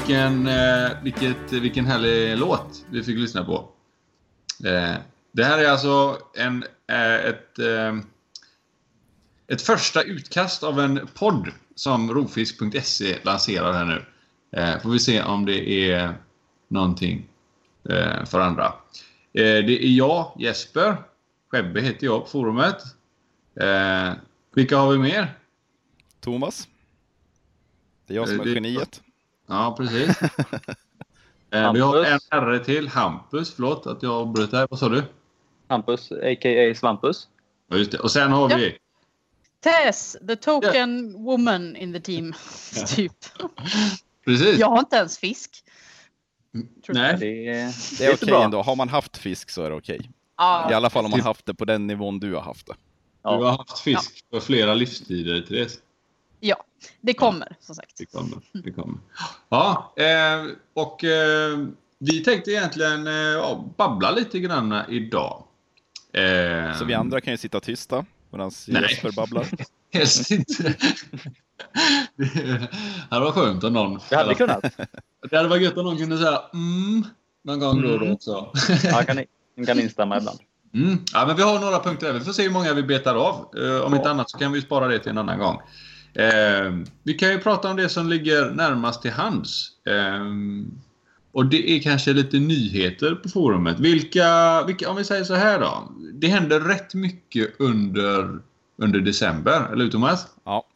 Vilken, eh, vilket, vilken härlig låt vi fick lyssna på. Eh, det här är alltså en, eh, ett, ett första utkast av en podd som rovfisk.se lanserar här nu. Får vi se om det är någonting för andra. Det är jag, Jesper. Skebbe heter jag på forumet. Vilka har vi mer? Thomas. Det är jag som är Det- geniet. Ja, precis. Eh, vi har en herre till, Hampus. Förlåt att jag avbröt där. Vad sa du? Hampus, a.k.a. Svampus. Ja, just det. Och sen har vi... Tess, the token woman in the team. typ. Precis. Jag har inte ens fisk. Tror Nej. Det är, Det är okej ändå. Har man haft fisk så är det okej. Ja, I alla fall om man haft det på den nivån du har haft det. Du har haft fisk för flera livstider, Therese. Ja, det kommer som sagt. Det kommer. Det kommer. Ja, eh, och eh, vi tänkte egentligen eh, ja, babbla lite grann idag. Så vi andra kan ju sitta tysta medan. Jesper babblar. Helst inte. det hade varit skönt om någon... det hade vi kunnat. Det hade varit gött om någon kunde säga mm någon gång då och då också. Jag kan, kan instämma ibland. Mm. Ja, men vi har några punkter där. Vi får se hur många vi betar av. Om inte annat så kan vi spara det till en annan gång. Eh, vi kan ju prata om det som ligger närmast till hands. Eh, och det är kanske lite nyheter på forumet. Vilka, vilka, om vi säger så här då. Det händer rätt mycket under, under december, eller hur Thomas? Ja.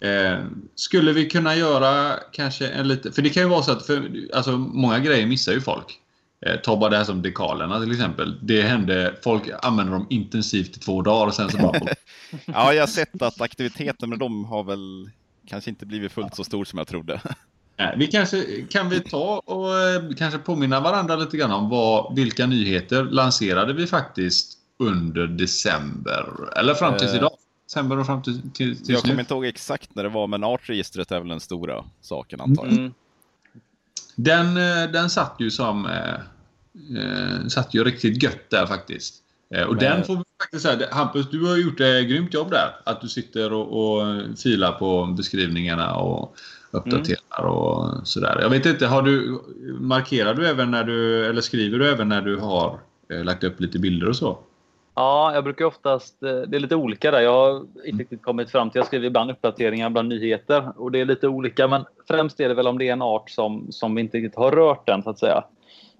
Eh, skulle vi kunna göra kanske en lite... För det kan ju vara så att för, alltså, många grejer missar ju folk. Eh, ta bara det här som dekalerna till exempel. Det hände, folk använder dem intensivt i två dagar och sen så bara... ja, jag har sett att aktiviteten med dem har väl kanske inte blivit fullt så stor som jag trodde. Nej, vi kanske kan vi ta och eh, kanske påminna varandra lite grann om vad, vilka nyheter lanserade vi faktiskt under december? Eller fram tills Eh, idag? December och fram till, till, tills Jag kommer inte ihåg exakt när det var, men artregistret är väl den stora saken antar jag. Mm. Den, eh, den satt ju som... Eh, eh, satt ju riktigt gött där faktiskt. Eh, och Men- den får vi faktiskt säga, Hampus, du har gjort ett grymt jobb där. Att du sitter och, och filar på beskrivningarna och uppdaterar och sådär. Jag vet inte, har du, markerar du även när du, eller skriver du även när du har eh, lagt upp lite bilder och så? Ja, jag brukar oftast... eh, Det är lite olika där. Jag har inte riktigt kommit fram till... Jag skriver ibland uppdateringar, ibland nyheter. Och det är lite olika. Men främst är det väl om det är en art som, som vi inte riktigt har rört än, så att säga.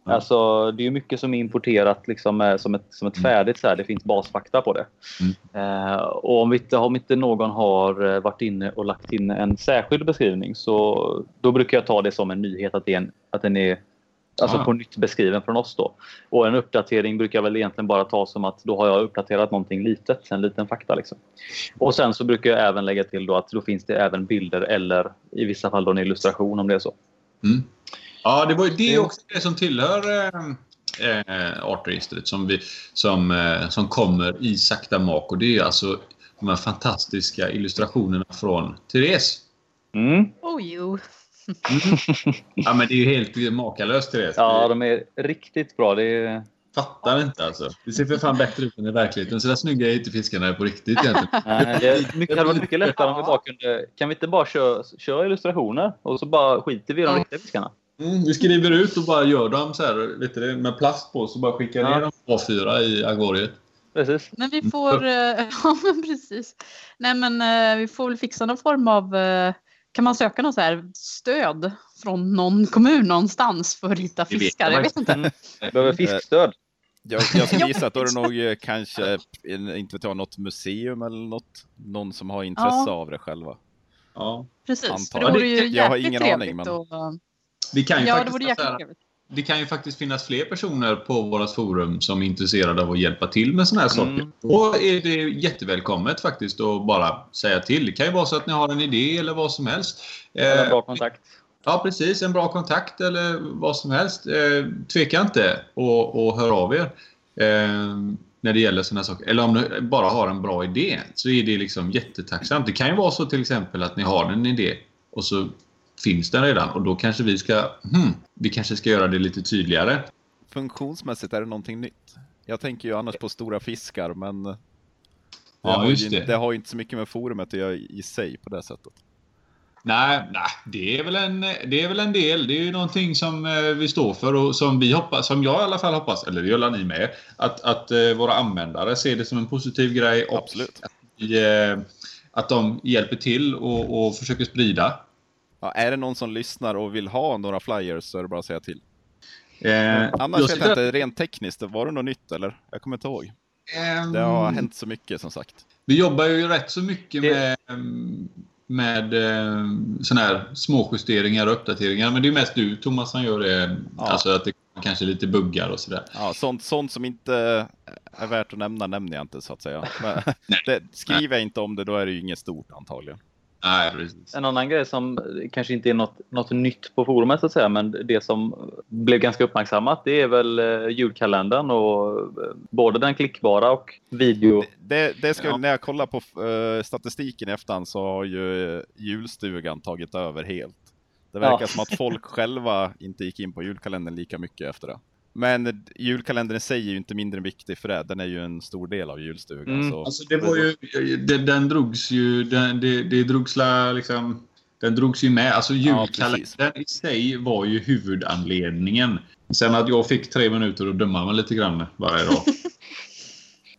Ja. Alltså, det är mycket som är importerat liksom, eh, som, ett, som ett färdigt. Så här. Det finns basfakta på det. Eh, och om, vi inte, om inte någon har eh, varit inne och lagt in en särskild beskrivning så då brukar jag ta det som en nyhet att, det är en, att den är alltså Ah. på nytt beskriven från oss. Då. Och en uppdatering brukar jag väl egentligen bara ta som att då har jag uppdaterat någonting litet, en liten fakta. Liksom. Och sen så brukar jag även lägga till då att då finns det även bilder eller i vissa fall då en illustration om det är så. Mm. Ja, det, var, det är också det som tillhör eh, eh, artregistret som, vi, som, eh, som kommer i sakta mak. Och det är alltså de här fantastiska illustrationerna från Therese. Mm. Oh you. Ja, men det är ju helt makalöst, Therese. Ja, de är riktigt bra. Det är... fattar inte alltså. Det ser för fan bättre ut än i verkligheten. Så där snygga är inte fiskarna på riktigt egentligen. Nej, det är mycket- det hade varit mycket lättare om vi bara kunde... Kan vi inte bara köra, köra illustrationer och så bara skiter vi i de Ja. riktiga fiskarna? Mm, vi skriver ut och bara gör dem så här, vet du, med plast på så bara skickar Ja. ner dem på A4 i agoriet. Precis. Men vi får... eh, ja, men precis. Nej, men eh, vi får väl fixa någon form av... eh, kan man söka någon så här stöd från någon kommun någonstans för att hitta Det fiskar? jag vet inte. Behöver fiskstöd. Jag, jag skulle gissa att då är det nog eh, kanske, en- inte vet jag, något museum eller något. Någon som har intresse Ja. av det själva. Ja. Precis. För det jag. vore ju Jag har ingen aning, trevligt. men- Och, Vi kan ju ja, det faktiskt vore så jäkligt trevligt. Det kan ju faktiskt finnas fler personer på vårt forum som är intresserade av att hjälpa till med såna här saker. Mm. Då är det jättevälkommet faktiskt att bara säga till. Det kan ju vara så att ni har en idé eller vad som helst. Eller Eh, bra kontakt. Ja, precis. En bra kontakt eller vad som helst. Eh, tveka inte och, och hör av er. Eh, när det gäller sådana saker. Eller om ni bara har en bra idé så är det liksom jättetacksamt. Det kan ju vara så till exempel att ni har en idé och så finns den redan och då kanske vi ska hmm, vi kanske ska göra det lite tydligare. Funktionsmässigt är det någonting nytt. Jag tänker ju annars på stora fiskar, men det, Ja, har, ju, det. inte- det har ju inte så mycket med forumet att göra i sig på det sättet. Nej, nej det, är väl en, det är väl en del. Det är ju någonting som eh, vi står för och som vi hoppas, som jag i alla fall hoppas, eller det gör ni med, att, att eh, våra användare ser det som en positiv grej och Absolut. Att, vi, eh, att de hjälper till och, och försöker sprida. Ja, är det någon som lyssnar och vill ha några flyers så är det bara att säga till. Eh, Annars vet jag inte, rent tekniskt, var det något nytt eller? Jag kommer inte ihåg. att, Det har ehm, hänt så mycket som sagt. Vi jobbar ju rätt så mycket med, med eh, såna här småjusteringar och uppdateringar. Men det är mest du Thomas som gör det. Ja. Alltså att det kanske är lite buggar och sådär. Ja, sånt, sånt som inte är värt att nämna nämner jag inte så att säga. Men, det, skriver jag inte om det då är det ju inget stort antagligen. Nej, precis. En annan grej som kanske inte är något, något nytt på forumet så att säga, men det som blev ganska uppmärksammat det är väl eh, julkalendern och eh, både den klickbara och video. Det, det ska, Ja. När jag kollar på eh, statistiken i efterhand så har ju julstugan tagit över helt. Det verkar Ja. som att folk själva inte gick in på julkalendern lika mycket efter det. Men julkalendern i sig är ju inte mindre viktig för det. Den är ju en stor del av julstugan. Mm. Så. Alltså det var ju, det, den drogs ju, den, det, det drogs la, liksom, den drogs ju med. Alltså Ja, julkalendern i sig var ju huvudanledningen. Sen att jag fick tre minuter att döma mig lite grann varje dag.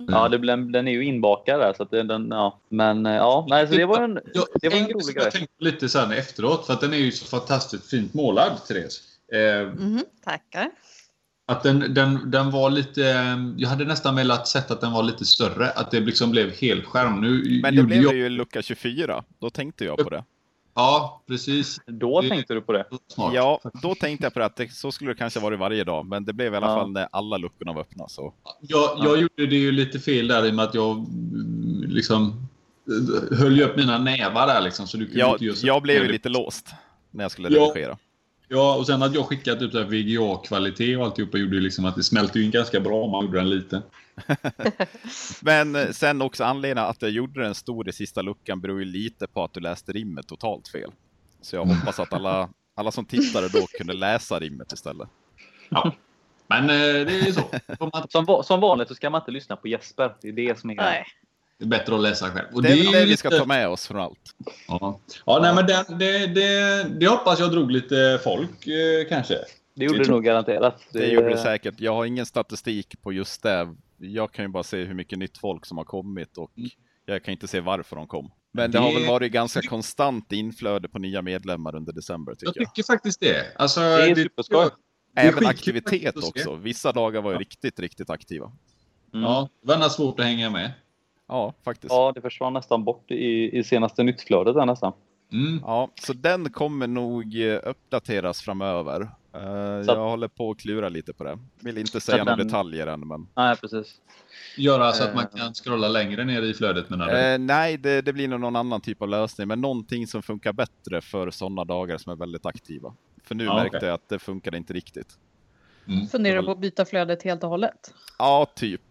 Ja, det, blev- den är ju inbakad där. Så att den, ja. Men eh, ja, nej, så det var en, Ja, det var en grej rolig grej. Jag tänkte lite sen efteråt, för att den är ju så fantastiskt fint målad, Therese. Eh, Mhm, tackar. Att den, den, den var lite... Jag hade nästan velat sett att den var lite större. Att det liksom blev helskärm. Nu Men det blev jag... ju lucka 24. Då tänkte jag på det. Ja, precis. Då Det- tänkte du på det. Smart. Ja, då tänkte jag på det att det, så skulle det kanske varit varje dag. Men det blev i alla Ja. fall när alla luckorna var öppna. Så. Jag, jag gjorde det ju lite fel där i och med att jag liksom höll ju upp mina nävar där liksom. Så du kunde Jag, inte så- jag blev ju lite låst när jag skulle Ja. redigera. Ja, och sen att jag skickat typ så VGA-kvalitet och alltihopa gjorde ju liksom att det smälte ju in ganska bra om man gjorde den liten. Men eh, sen också anledningen att jag gjorde den stor i sista luckan beror ju lite på att du läste rimmet totalt fel. Så jag hoppas att alla, alla som tittade då kunde läsa rimmet istället. Ja. Men eh, det är så. Får man- Som, som vanligt så ska man inte lyssna på Jesper. Det är det som är. Nej. Det är bättre att läsa själv. Och Det är ju det vi ska ta med oss från allt. Ja, ja nej, men det, det, det, det hoppas jag drog lite folk eh, kanske. Det gjorde det nog garanterat. Det gjorde det säkert. Jag har ingen statistik på just det. Jag kan ju bara se hur mycket nytt folk som har kommit och jag kan inte se varför de kom. Men det har väl Det- varit ganska konstant inflöde på nya medlemmar under december tycker Jag jag. tycker faktiskt det. Alltså, Det är superskoj. det Även aktivitet också. Vissa dagar var ju riktigt, riktigt aktiva. Mm. Ja, det var svårt att hänga med. Ja, faktiskt. Ja, det försvann nästan bort i, i senaste nyttflödet där nästan. Mm. Ja, så den kommer nog eh, uppdateras framöver. Eh, Så att- jag håller på att klura lite på det. Vill inte säga några den- detaljer än, men Nej, precis. Göra så att man Eh. kan scrolla längre ner i flödet menar du? eh, nej, det, det blir nog någon annan typ av lösning, men någonting som funkar bättre för sådana dagar som är väldigt aktiva. För nu Ja, märkte okej. jag att det funkar inte riktigt. Mm. Funderar på att byta flödet helt och hållet. Ja, typ.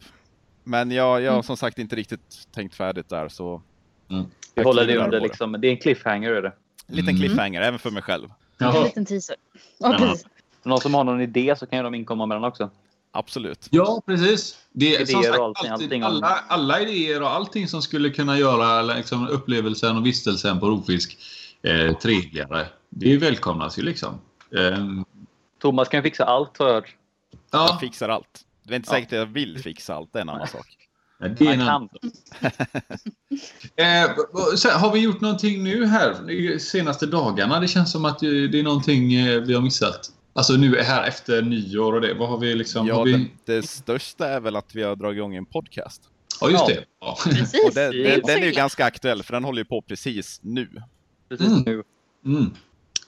Men jag, jag har Mm. som sagt inte riktigt tänkt färdigt där, så Vi Jag håller det under liksom, det är en cliffhanger är det. en liten Mm. cliffhanger även för mig själv. En Jaha. liten teaser. Ja, Ja. någon som har någon idé så kan ju de inkomma med den också. Absolut. Ja, precis. Det, Idéer som sagt, och allting, allting om- alla, alla idéer och allting som skulle kunna göra liksom, upplevelsen och vistelsen på rovfisk eh, trevligare. Det välkomnas ju liksom. Ehm, Thomas kan fixa allt har jag hört. Jag ja, fixar allt. Det är inte säkert att jag vill fixa allt, det är en annan sak. det är en Han annan kan. Eh, har vi gjort någonting nu här de senaste dagarna? Det känns som att det det är någonting eh, vi har missat. Alltså nu är här efter nyår och det. Vad har vi liksom? Ja, har vi... det, det största är väl att vi har dragit igång en podcast. ja just det. Ja. Precis. Och det, det det, är den är ju ganska aktuell, för den håller ju på precis nu. Precis Mm. nu. Mm.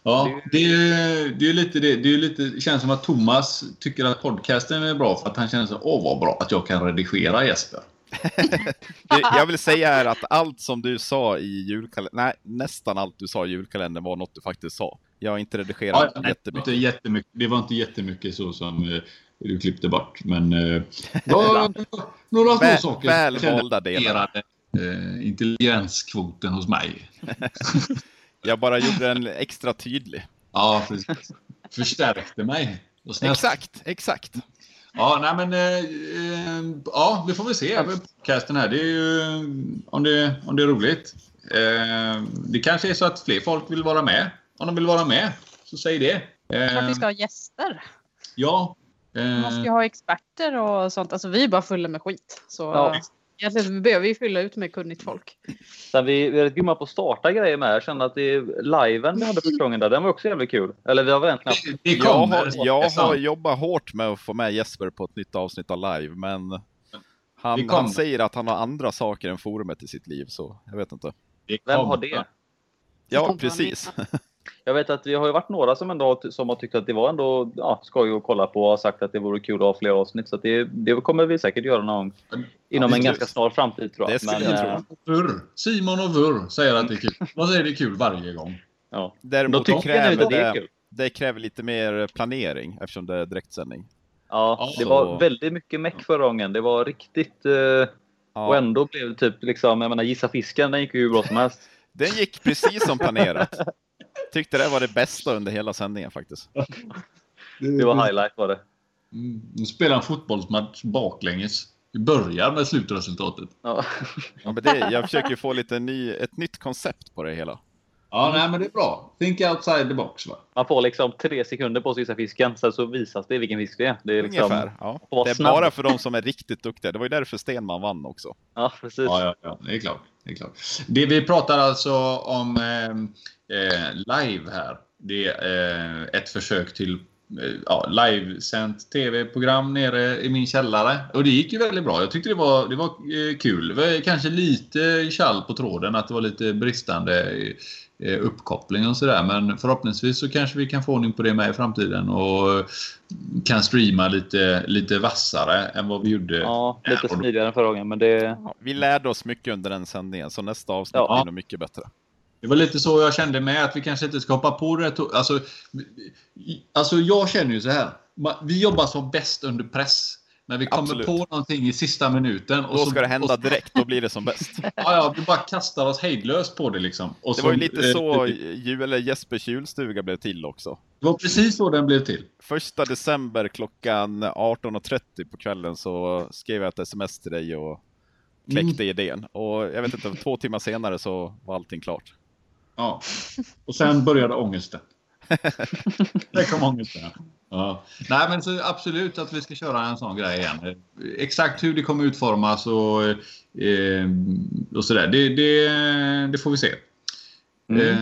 Ja, det är, det är lite det. Det, är lite, det känns som att Thomas tycker att podcasten är bra för att han känner så åh vad bra att jag kan redigera Jesper. Jag vill säga här att allt som du sa i julkalendern, nej, nästan allt du sa i julkalendern var något du faktiskt sa. Jag har inte redigerat Ja, nej, det, var jättemycket. inte jättemycket, det var inte jättemycket så som eh, du klippte bort. Men eh, ja, några små Väl- saker. väl Jag kände valda delar. Eh, intelligenskvoten hos mig. Jag bara gjorde den extra tydlig. Ja, precis. Förstärkte mig. Exakt, exakt. Ja, nej men... Eh, eh, ja, vi får väl se. Podcasten här, det är ju... Om det, om det är roligt. Eh, det kanske är så att fler folk vill vara med. Om de vill vara med, så säg det. Klart Eh, vi ska ha gäster. ja. Vi Eh, måste ju ha experter och sånt. Alltså vi är bara fulla med skit. Så Ja. Egentligen behöver vi fylla ut med kunnigt folk. Sen vi, vi är rätt grymma på att starta grejer med. Jag kände att det, liven vi hade första gången där, den var också jävligt kul. Eller vi har väl egentligen det Jag har, jag har jobbat hårt med att få med Jesper på ett nytt avsnitt av live, men Vi han, han säger att han har andra saker än forumet i sitt liv, så jag vet inte. Vem har det? Ja, precis. Jag vet att vi har ju varit några som ändå har- som har tyckt att det var ändå ja, skoj att kolla på och har sagt att det vore kul att ha fler avsnitt. Så att det, det kommer vi säkert göra någon gång inom Ja, en det- ganska snar framtid tror jag. Det skulle Men, jag eh, tro. Vurr. Simon och Vurr säger att det är kul. Vad säger det är kul varje gång? Ja. Däremot jag kräver att det är det, kul. det kräver lite mer planering eftersom det är direktsändning. Ja, Ja, det så- var väldigt mycket meck förra gången. Det var riktigt... Eh, Och Ja, ändå blev det typ liksom, jag menar gissa fisken, den gick ju hur bra som helst. den gick precis som planerat. Tyckte det var det bästa under hela sändningen faktiskt. Det var highlight var det. Mm. Nu spelar en fotbollsmatch baklänges. Vi börjar med slutresultatet. Ja. Ja, men det, jag försöker få lite ny, ett nytt koncept på det hela. Ja, nej, men det är bra. Think outside the box. Va? Man får liksom tre sekunder på sig att fisken, sen så visas det vilken fisk det är. Det är liksom... Ungefär. Ja. Det är snabb. bara för de som är riktigt duktiga. Det var ju därför Stenman vann också. Ja, precis. Ja, ja, ja. Det är klart. Det, är klart. det vi pratar alltså om eh, eh, live här. Det är eh, ett försök till ja, livesänt tv-program nere i min källare. Och det gick ju väldigt bra. Jag tyckte det var, det var eh, kul. Det var kanske lite kall på tråden att det var lite bristande eh, uppkoppling och sådär. Men förhoppningsvis så kanske vi kan få ordning på det med i framtiden och kan streama lite, lite vassare än vad vi gjorde. Ja, lite smidigare än förra gången, men det... Ja, vi lärde oss mycket under den sändningen, så nästa avsnitt Ja. blir nog mycket bättre. Det var lite så jag kände med att vi kanske inte ska hoppa på det. Alltså, alltså jag känner ju så här. Vi jobbar som bäst under press. När vi kommer Absolut. på någonting i sista minuten. Och Då så, ska det hända och, direkt, då blir det som bäst. ja, ja, vi bara kastar oss hejdlöst på det liksom. Och Det var ju så, lite eh, så Det ju- eller Jespers julstuga blev till också. var precis så den blev till. Första december klockan 18.30 på kvällen så skrev jag ett sms till dig och kläckte idén. Och jag vet inte, två timmar senare så var allting klart. Ja. Och sen började ångesten. Där kom ångesten. Ja. Nej, men så absolut att vi ska köra en sån grej igen. Exakt hur det kommer utformas och, eh, och sådär, det, det, det får vi se. Mm. Eh,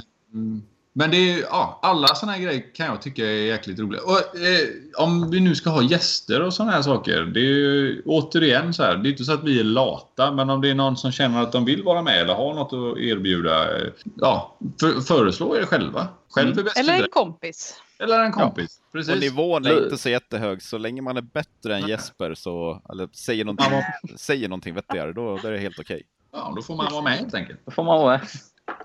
men det är, ja, alla såna här grejer kan jag tycka är jäkligt roliga. Och, eh, om vi nu ska ha gäster och såna här saker. Det är ju återigen så här. Det är inte så att vi är lata. Men om det är någon som känner att de vill vara med eller har något att erbjuda. eh, Ja, för, föreslå er själva. Själv är bäst Eller en kompis. eller en kompis. Och Precis. nivån är inte så jättehög, så länge man är bättre än Jesper så, eller säger någonting, säger någonting vettigare, då, då är det helt okej. Ja, då får man vara med helt enkelt. Då får man vara med.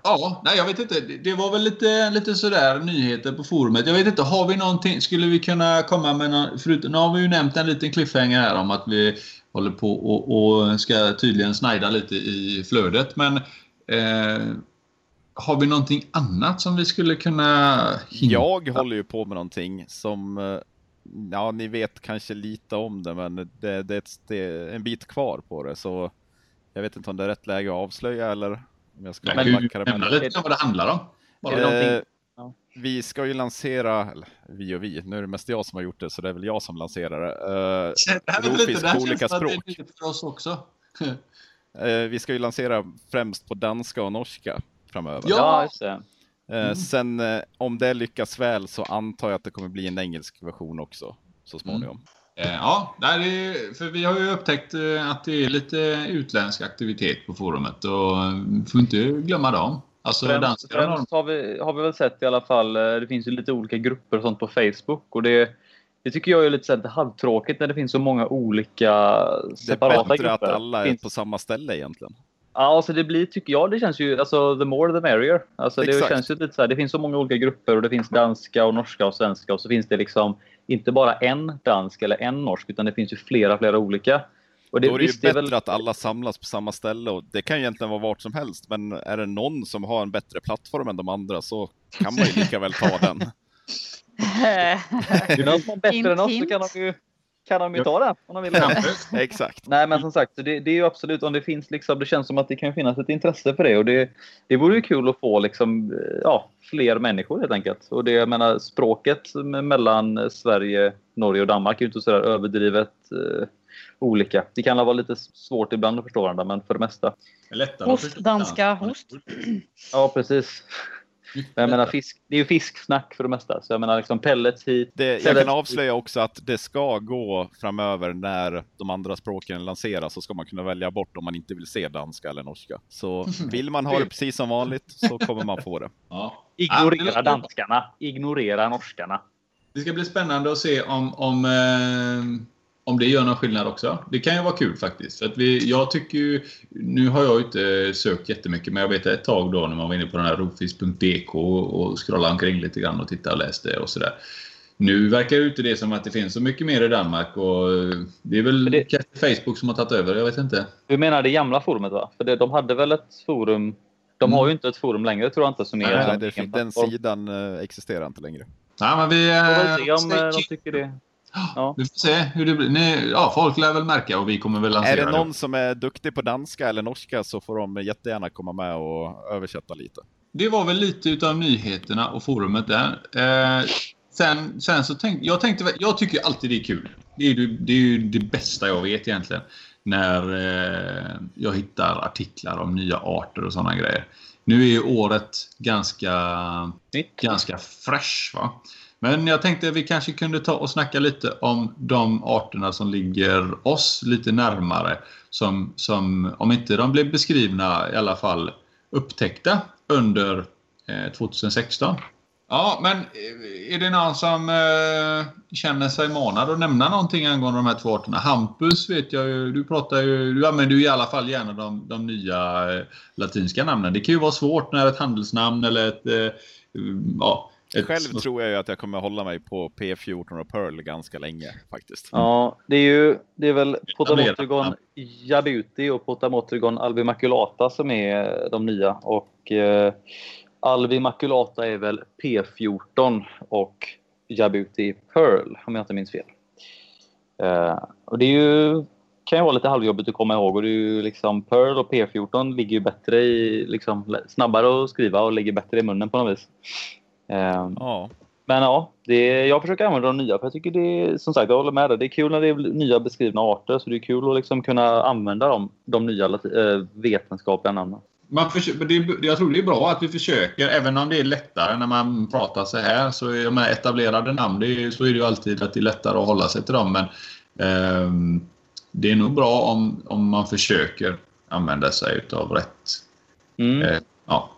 Ja, nej jag vet inte. Det- var väl lite, lite sådär nyheter på forumet. Jag vet inte, har vi någonting? Skulle vi kunna komma med någon, förutom, nu har vi ju nämnt en liten cliffhanger här om att vi håller på och, och ska tydligen snajda lite i flödet. Men eh, har vi någonting annat som vi skulle kunna hinta? Jag håller ju på med någonting som, eh, ja ni vet kanske lite om det, men det, det, är det är en bit kvar på det, så jag vet inte om det är rätt läge att avslöja eller om jag ska med nämna det. lite om vad det handlar om. Eh, Ja. Vi ska ju lansera, eller vi och vi, nu är det mest jag som har gjort det, så det är väl jag som lanserar det. Eh, Det här lite, det på olika att det är språk. för oss också. Eh, vi ska ju lansera främst på danska och norska framöver. Ja. Just det. Eh, Sen eh, om det lyckas väl så antar jag att det kommer bli en engelsk version också så småningom. Eh, Ja, nej, det är, för vi har ju upptäckt eh, att det är lite utländsk aktivitet på forumet och eh, vi får inte glömma dem. Alltså Främst, främst har, vi, har vi väl sett i alla fall, eh, det finns ju lite olika grupper och sånt på Facebook. Och det, det tycker jag är lite så här halvtråkigt när det finns så många olika Det är separata bättre grupper. att alla är finns, på samma ställe egentligen. Ja, alltså det blir, tycker jag, det känns ju, alltså the more the merrier. Alltså det Exakt. känns ju lite så här, det finns så många olika grupper och det finns danska och norska och svenska och så finns det liksom inte bara en dansk eller en norsk utan det finns ju flera, flera olika. Och Då är det ju bättre väl- att alla samlas på samma ställe och det kan ju egentligen vara vart som helst men är det någon som har en bättre plattform än de andra så kan man ju lika väl ta den. Är det någon som är bättre än oss så kan de ju kan de ju ta den om de vill. Exakt. Nej, men som sagt, det, det är ju absolut om det finns liksom, det känns som att det kan finnas ett intresse för det och det, det vore ju kul att få liksom, ja, fler människor helt enkelt. Och det, jag menar, språket mellan Sverige, Norge och Danmark är ju inte så där överdrivet eh, olika. Det kan vara lite svårt ibland att förstå varandra, men för det mesta. Host, danska, host. Ja, precis. Men jag menar, fisk, det är ju fisksnack för det mesta. Så jag menar, liksom pellets hit. Det, jag kan avslöja också att det ska gå framöver när de andra språken lanseras så ska man kunna välja bort om man inte vill se danska eller norska. Så vill man ha det precis som vanligt så kommer man få det. Ja. Ignorera danskarna. Ignorera norskarna. Det ska bli spännande att se om, om, eh, om det gör någon skillnad också. Det kan ju vara kul faktiskt. För att vi, jag tycker ju, nu har jag ju inte sökt jättemycket, men jag vet ett tag då när man var inne på den här rofis.dk och, scrollade omkring lite grann och tittade och läste och sådär. Nu verkar ju inte det som att det finns så mycket mer i Danmark och eh, det är väl det- Facebook som har tagit över, jag vet inte. Du menar det gamla forumet va? För det, de hade väl ett forum? De Mm. har ju inte ett forum längre tror jag inte som är Nej, en Nej, det, den sidan eh, existerar inte längre. Nej, men vi... Får väl se om eh, de tuned. tycker det. Ja. Vi får se hur det blir. Ni, ja, folk lär väl märka och vi kommer väl lansera Är det någon som är duktig på danska eller norska så får de jättegärna komma med och översätta lite. Det var väl lite utav nyheterna och forumet där. Eh, sen, sen så tänkte jag tänkte, jag tycker alltid det är kul. Det är, det är ju det bästa jag vet egentligen. När eh, jag hittar artiklar om nya arter och sådana grejer. Nu är ju året ganska, Nytt. ganska fresh. Va? Men jag tänkte att vi kanske kunde ta och snacka lite om de arterna som ligger oss lite närmare. Som, som om inte de blev beskrivna i alla fall upptäckta under eh, 2016. Ja, men eh, är det någon som eh, känner sig manad att nämna någonting angående de här två arterna? Hampus vet jag ju, du pratar ju, du använder ju i alla fall gärna de, de nya eh, latinska namnen. Det kan ju vara svårt när ett handelsnamn eller ett... Eh, ja, ett Själv tror jag ju att jag kommer hålla mig på P14 och Pearl ganska länge faktiskt. Ja, det är ju det är väl Potamotrigon Ja. Jabuti och Potamotrigon albimaculata som är de nya. Och eh, albimaculata är väl P14 och Jabuti Pearl om jag inte minns fel. Eh, och det är ju, kan ju vara lite halvjobbigt att komma ihåg och det är ju liksom Pearl och P14 ligger ju bättre i, liksom, snabbare att skriva och ligger bättre i munnen på något vis. Eh, Ja, men ja, det, jag försöker använda de nya för jag tycker det är, som sagt, jag håller med dig. Det är kul när det är nya beskrivna arter så det är kul att liksom kunna använda dem, de nya äh, vetenskapliga namnen. Man försöker, det jag tror det är bra att vi försöker, även om det är lättare när man pratar så här. Så de här etablerade namn, det är, så är det ju alltid att det är lättare att hålla sig till dem. Men ehm, det är nog bra om, om man försöker använda sig utav rätt. Mm. Eh, ja.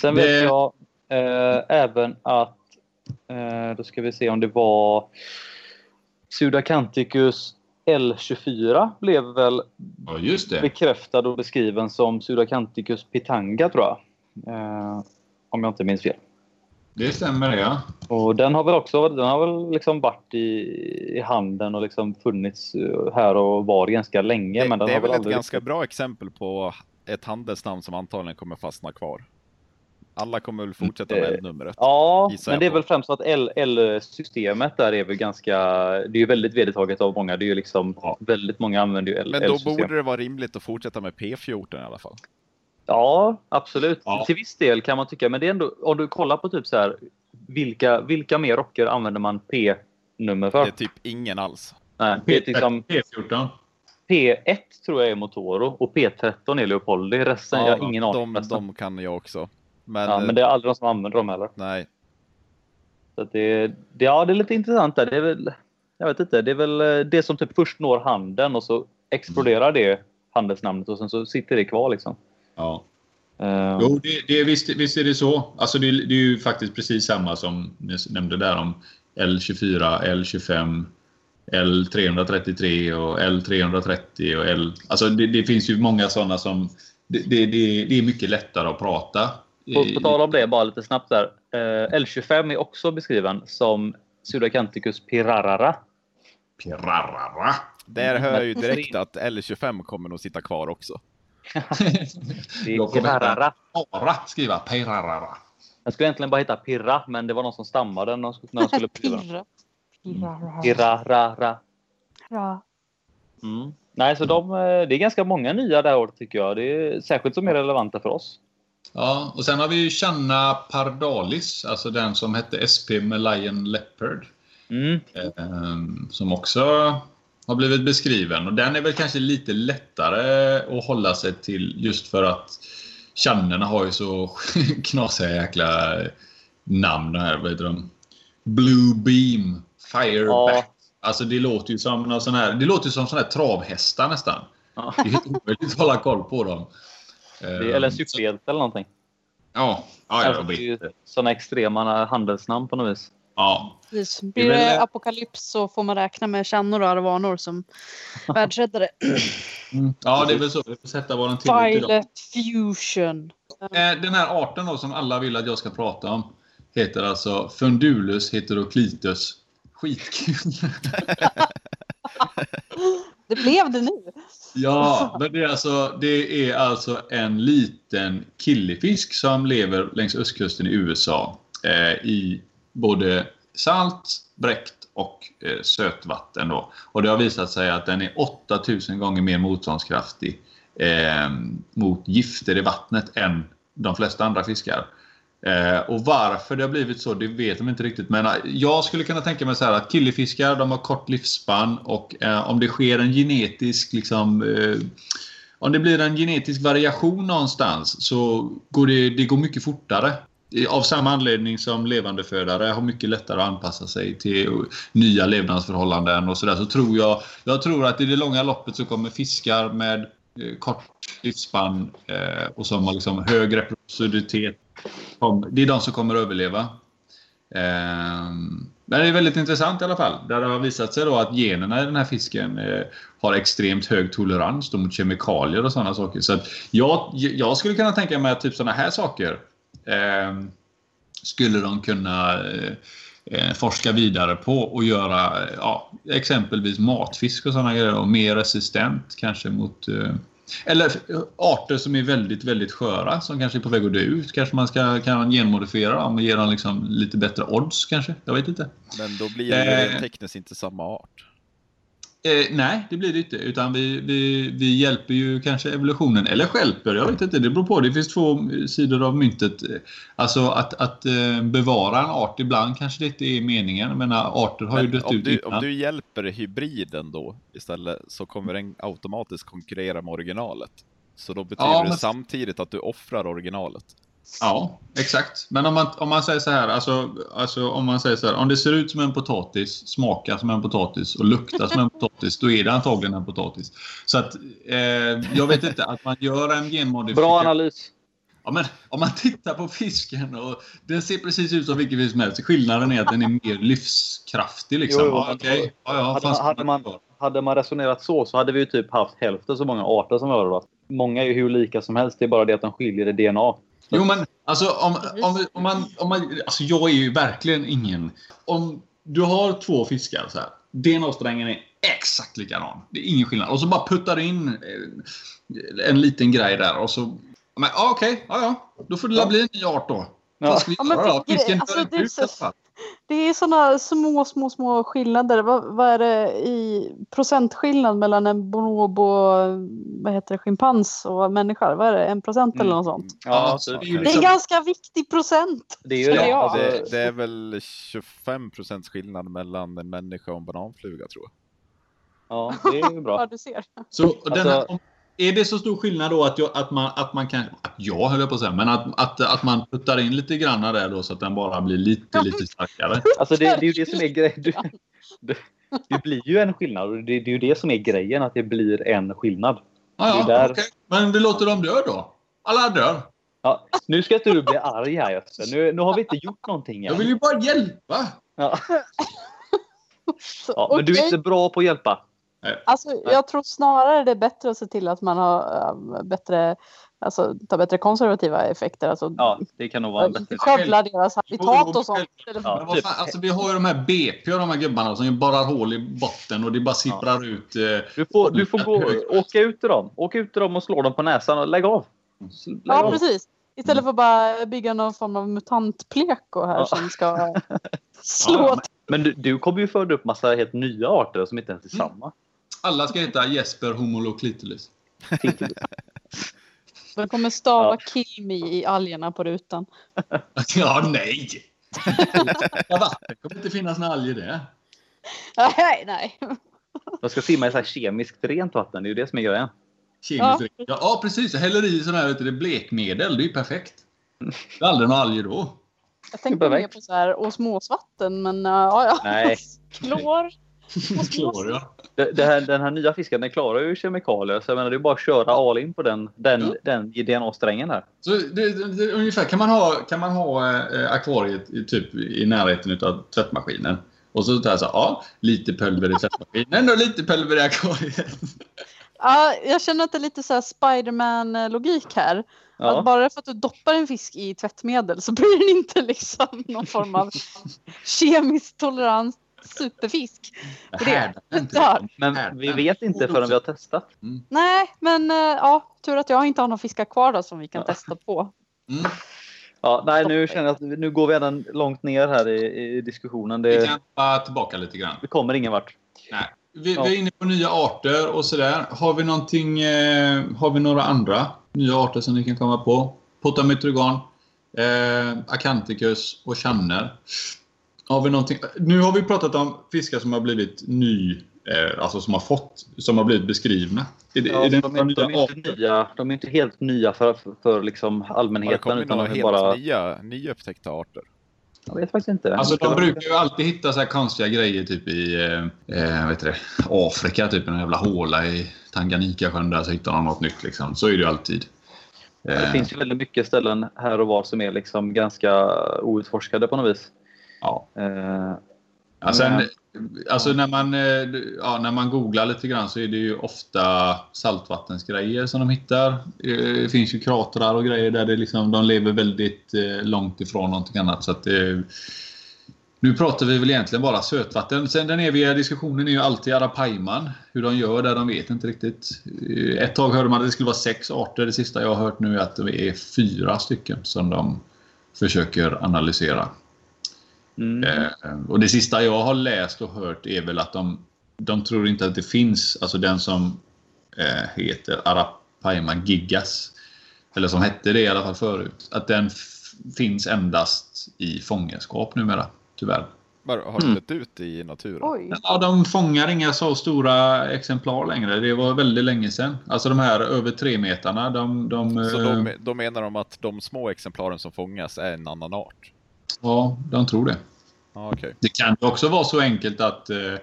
Sen det- vet jag eh, även att, eh, då ska vi se om det var Sudacanticus L24 blev väl ja, just det. bekräftad och beskriven som Sudacanticus pitanga tror jag. Eh, om jag inte minns fel. Det stämmer ja. Och den har väl också den har väl liksom varit i, i handeln och liksom funnits eh, här och var ganska länge. det, men den det är har väl ett aldrig ganska bra exempel på ett handelsnamn som antagligen kommer fastna kvar. Alla kommer väl fortsätta med Eh, numret. Ja, men det är på. väl främst att L-systemet där är väl ganska... Det är ju väldigt vedertaget av många. Det är ju liksom Ja. väldigt många använder ju L- Men då L-system. borde det vara rimligt att fortsätta med P14 i alla fall. Ja, absolut. Ja. Till viss del kan man tycka. Men det är ändå, om du kollar på typ så här, vilka, vilka mer rocker använder man P-nummer för? Det är typ ingen alls. Nej, det är liksom P14. P1 tror jag är Motoro och P13 är Leopoldi. Resten, jag har ingen aning. de, de kan jag också. Men, ja, men det är aldrig någon som använder dem heller. nej, Så att det, det, ja, det är lite intressant där. Det är väl, jag vet inte, det är väl eh, det som typ först når handeln och så exploderar det handelsnamnet och sen så sitter det kvar liksom. Ja. Eh, Jo, det, det, visst, visst är det så. Alltså det, det är ju faktiskt precis samma som ni nämnde där om L24, L25, L333 och L330 och L... Alltså det, det finns ju många sådana som... Det, det, det, det är mycket lättare att prata. På, på tal om det, bara lite snabbt där. Eh, L25 är också beskriven som Sudacanticus pirarara. Pirarara. där hör jag ju direkt att L25 kommer nog sitta kvar också. Det Jag är kommer pirarara. Bara skriva Pirarara. Den skulle egentligen bara heta pirra, men det var någon som stammade när de skulle- skriva. Pirra. Pirra. Pirarara. Ja. Mm. Nej, så de, eh, det är ganska många nya det här året tycker jag. Det är särskilt som är relevanta för oss. Ja, och sen har vi ju Channa Pardalis, alltså den som hette SP med Lion Leopard. Mm. Ehm, som också har blivit beskriven. Och den är väl kanske lite lättare att hålla sig till just för att Channerna har ju så knasiga jäkla namn här. Vad heter de? Blue Beam, Fireback. Ja. Alltså det låter ju som någon sån här, det låter som sån här travhästar nästan. Ja. Det är helt omöjligt att hålla koll på dem. Det eller Ehm, så- superhjälte eller någonting. Ja, ja, Alltså, jag det vet. sådana extrema handelsnamn på något vis. Ja, Precis. Det är Blir väl- det apokalyps så får man räkna med kännor och arvanor som världsräddare. ja, det är väl så. Vi får sätta våran tillit till dem. Violet fusion. Eh, Den här arten då, som alla vill att jag ska prata om heter alltså Fundulus heteroclitus. Skitkul! Det blev det nu. ja, men det är, alltså, det är alltså en liten killefisk som lever längs östkusten i USA. Eh, I både salt, bräckt och eh, sötvatten. Då. Och det har visat sig att den är 8000 gånger mer motståndskraftig eh, mot gifter i vattnet än de flesta andra fiskar. Eh, och varför det har blivit så, det vet de inte riktigt. Men eh, jag skulle kunna tänka mig så här att killefiskar, de har kort livsspann och eh, om det sker en genetisk liksom eh, om det blir en genetisk variation någonstans så går det, det går mycket fortare. Av samma anledning som levandefödare har mycket lättare att anpassa sig till nya levnadsförhållanden och sådär så tror jag, jag tror att i det långa loppet så kommer fiskar med eh, kort livsspann eh, och som har liksom hög reproducivitet absurditet. det är de som kommer att överleva. Ehm, men det är väldigt intressant i alla fall. Där det har visat sig då att generna i den här fisken eh, har extremt hög tolerans då mot kemikalier och sådana saker. Så att jag, jag skulle kunna tänka mig att typ sådana här saker ehm, skulle de kunna eh, eh, forska vidare på och göra eh, ja, exempelvis matfisk och sådana grejer. Och mer resistent kanske mot eh, eller eh, arter som är väldigt, väldigt sköra som kanske är på väg att dö ut. Kanske man ska kan genmodifiera dem och ge dem liksom lite bättre odds kanske. Jag vet inte. Men då blir det Eh. tekniskt inte samma art. Eh, nej, det blir det inte. Utan vi, vi, vi hjälper ju kanske evolutionen. Eller stjälper, jag vet inte. Det beror på. Det finns två sidor av myntet. Alltså att, att eh, bevara en art ibland kanske det inte är meningen. Jag menar, arter har ju Men dött om, ut du, innan. om du hjälper hybriden då istället så kommer den automatiskt konkurrera med originalet. Så då betyder Ja, det men- samtidigt att du offrar originalet. Ja, exakt. Men om man, om man säger så här, alltså, alltså om man säger så här, om det ser ut som en potatis, smakar som en potatis och luktar som en potatis, då är det antagligen en potatis. Så att, eh, jag vet inte, att man gör en genmodifiering. Bra analys. Ja, men om man tittar på fisken och den ser precis ut som vilken fisk som helst. Skillnaden är att den är mer livskraftig liksom. Jo, jo, ja, okej. ja, ja, Hade, ska hade, man, hade man resonerat så så hade vi ju typ haft hälften så många arter som vi har idag. Många är ju hur lika som helst. Det är bara det att de skiljer i DNA. Jo, men alltså om, om, om man... Om man alltså, jag är ju verkligen ingen... Om du har två fiskar så här. DNA-strängen är exakt likadan. Det är ingen skillnad. Och så bara puttar du in eh, en liten grej där och så... Men, okej. Ja, ja. Då får det Ja. bli en ny art då. Ja. Vad ska vi Ja, göra då? Fisken alltså, dör ut i alla fall. Det är sådana små, små, små skillnader. Vad, vad är det i procentskillnad mellan en bonobo, vad heter det, schimpans och människa? Vad är det? En procent eller något sånt? Ja, så det är ju Det är liksom- en ganska viktig procent. Det är ju känner det. Alltså, Det, det är väl 25 procents skillnad mellan en människa och en bananfluga tror jag. ja, det är ju Ja, bra. du ser. Så den här, Alltså- är det så stor skillnad då att, jag, att, man, att man kan... Att jag höll jag på att säga, men att, att, att man puttar in lite grann där då så att den bara blir lite, lite starkare? Alltså det, det är ju det som är grejen. Du- Det, det blir ju en skillnad. och Det, det är ju det som är grejen, att det blir en skillnad. Ja, ja, där- okej. Men vi låter dem dö då. Alla dör. Ja, nu ska inte du bli arg här Jösse. Nu, nu har vi inte gjort någonting Jag än. vill ju bara hjälpa. Ja. Ja, men du är inte bra på att hjälpa. Alltså, jag tror snarare det är bättre att se till att man har äh, bättre, alltså, tar bättre konservativa effekter. Alltså, Ja, det kan nog vara en bättre. skövla deras habitat och sånt. Ja. Fan, alltså, vi har ju de här BP och de här gubbarna som borrar hål i botten och det bara sipprar ut. Eh, Du får, du får gå, åka ut till dem. Åka ut till dem och slå dem på näsan och lägg av. Lägg Ja, av. precis. Istället för att bara bygga någon form av mutantpleko här Ja. som ska slå Ja, Men du, du kommer ju föda upp massa helt nya arter som inte ens är samma. Alla ska heta Jesper Homoloclitoris. De kommer stava Ja. kill me i algerna på rutan. Ja, nej! Ja, vatten kommer inte finnas några alger där. Nej, nej. De ska simma i så här kemiskt rent vatten. Det är ju det som är grejen. Kemiskt Ja. ja. ja, precis. Jag häller i sån här vet du, det blekmedel. Det är ju perfekt. Det är aldrig några alger då. Jag tänkte mer på så här osmosvatten, men uh, ja, ja. Nej. Klor. Klor, ja. Det, det här, den här nya fisken den klarar ju kemikalier. Så jag menar, det är bara att köra all in på den, den, Ja. den DNA-strängen här. Så det, det, det, ungefär kan man ha, kan man ha eh, akvariet i, typ, i närheten av tvättmaskinen. Och så där så ja, lite pulver i tvättmaskinen och lite pulver i akvariet. Ja, jag känner att det är lite så här Spiderman-logik här. Att Ja. bara för att du doppar en fisk i tvättmedel så blir den inte liksom någon form av kemiskt tolerant superfisk. Det det- inte. där. Men vi vet inte förrän vi har testat. Nej, men eh, ja, tur att jag inte har någon fiskar kvar då som vi kan Ja. testa på. Mm. Ja, nej, nu känner jag att vi- nu går vi redan långt ner här i, i diskussionen. Vi Det, kan bara tillbaka lite grann. vi kommer ingen vart. Nej. Vi, Ja. vi är inne på nya arter och sådär. Har vi någonting, eh, har vi några andra nya arter som ni kan komma på? Potamytrogan, eh, Acanthicus och channer. Har vi någonting? Nu har vi pratat om fiskar som har blivit ny, eh, alltså som har fått, som har blivit beskrivna. Är det, Ja, är det de, de, nya är inte nya, de är inte helt nya för, för, för liksom Har det allmänheten. kommit Utan några de är helt bara... nya, nyupptäckta arter? Jag vet faktiskt inte. Alltså de brukar ju alltid hitta så här konstiga grejer typ i eh, eh, vet du det, Afrika, typ en jävla håla i Tanganyikasjön där så hittar de något nytt liksom. Så är det ju alltid. Det Eh, finns ju väldigt mycket ställen här och var som är liksom ganska outforskade på något vis. Ja. Eh, Ja, sen, Men- alltså när man, eh, ja, när man googlar lite grann så är det ju ofta saltvattensgrejer som de hittar. Eh, Det finns ju kratrar och grejer där det liksom, de lever väldigt eh, långt ifrån någonting annat. Så att, eh, nu pratar vi väl egentligen bara sötvatten. Sen den eviga diskussionen är ju alltid arapaiman. Hur de gör där, de vet inte riktigt. Ett tag hörde man att det skulle vara sex arter. Det sista jag har hört nu är att det är fyra stycken som de försöker analysera. Mm. Eh, och det sista jag har läst och hört är väl att de, de tror inte att det finns, alltså den som eh, heter Arapaima gigas, eller som hette det i alla fall förut, att den finns endast i fångenskap numera, tyvärr. Bara, har Mm. det dött ut i naturen? Oj. Ja, de fångar inga så stora exemplar längre. Det var väldigt länge sedan. Alltså de här över tre metarna, de... de Så eh, de, då menar de att de små exemplaren som fångas är en annan art? Ja, de tror det. Ja, okej. Det kan ju också vara så enkelt att, eh,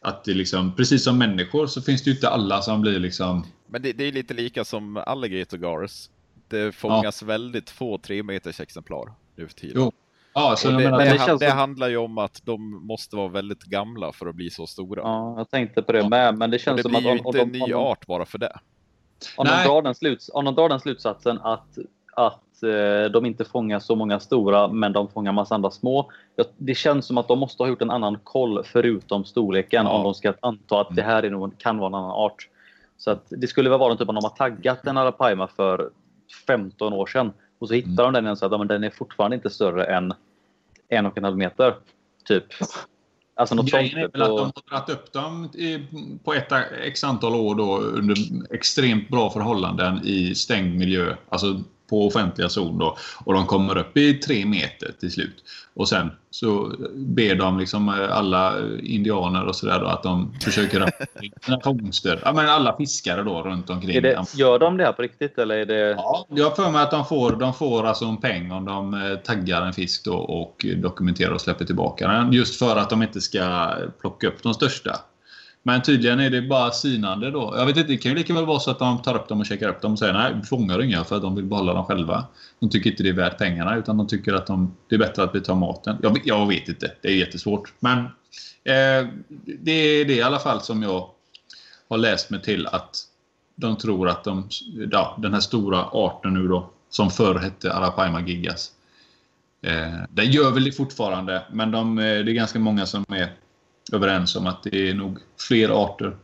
att det liksom, precis som människor så finns det ju inte alla som blir liksom... Men det, det är lite lika som alligator gars. Det fångas väldigt få tre meters exemplar nu för tiden. Jo. Ja, så det, menar, det, det känns det handlar ju om att de måste vara väldigt gamla för att bli så stora. Ja, jag tänkte på det med. Men det känns det som blir att ju om, inte om, en ny art bara för det. om, de Nej. drar den sluts, om de drar den slutsatsen att, att eh, de inte fångar så många stora men de fångar massa andra små. Det känns som att de måste ha gjort en annan koll förutom storleken Ja. om de ska anta att det här är nog, kan vara en annan art. Så att det skulle väl vara typ om de har taggat en arapaima för 15 år sedan och så hittar Mm. de den igen så att den är fortfarande inte större än en och en halv meter. Typ. Alltså något. Grejen är väl att Och- de har dragit upp dem i, på ett x antal år då under extremt bra förhållanden i stängd miljö. Alltså på offentliga zon då. Och de kommer upp i tre meter till slut. Och sen så ber de liksom eh, alla indianer och sådär att de försöker rapportera fångster. Ja men alla fiskare då runt omkring. Är det, gör de det här på riktigt eller är det... Ja, jag har för mig att de får, de får alltså en peng om de eh, taggar en fisk då och dokumenterar och släpper tillbaka den. Just för att de inte ska plocka upp de största. Men tydligen är det bara synande då. Jag vet inte, det kan ju lika väl vara så att de tar upp dem och checkar upp dem och säger nej, vi fångar inga för att de vill behålla dem själva. De tycker inte det är värt pengarna utan de tycker att de, det är bättre att vi tar maten. Jag, jag vet inte, det är jättesvårt. Men eh, det är det i alla fall som jag har läst mig till att de tror att de, ja, den här stora arten nu då, som förr hette Arapaima gigas. Eh, den gör väl det fortfarande, men de, eh, det är ganska många som är överens om att det är nog fler arter.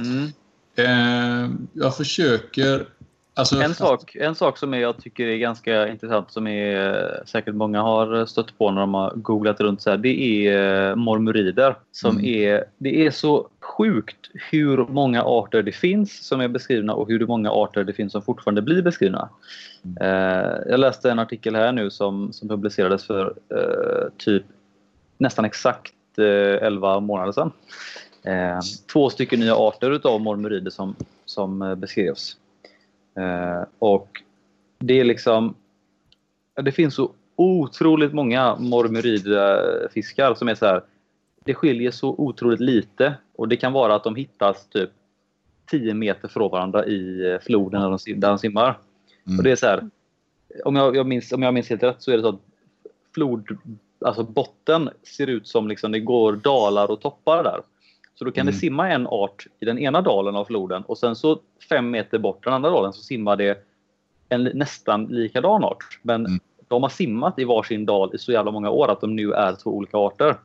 Mm. Eh, jag försöker Alltså, En sak, en sak som jag tycker är ganska intressant som är säkert många har stött på när de har googlat runt så här, det är eh, mormurider. Som Mm. är, det är så sjukt hur många arter det finns som är beskrivna och hur många arter det finns som fortfarande blir beskrivna. Eh, jag läste en artikel här nu som, som publicerades för eh, typ nästan exakt eh, 11 månader sedan. Eh, två stycken nya arter utav mormurider som, som eh, beskrevs. Eh, och det är liksom... Det finns så otroligt många mormuridfiskar som är så här. Det skiljer så otroligt lite och det kan vara att de hittas typ 10 meter från varandra i eh, floden där de, där de simmar. Mm. Och det är så här, om jag, jag minns, om jag minns helt rätt så är det så att flod, alltså botten ser ut som liksom det går dalar och toppar där. Så då kan Mm. det simma en art i den ena dalen av floden och sen så fem meter bort den andra dalen så simmar det en nästan likadan art. Men Mm. de har simmat i varsin dal i så jävla många år att de nu är två olika arter.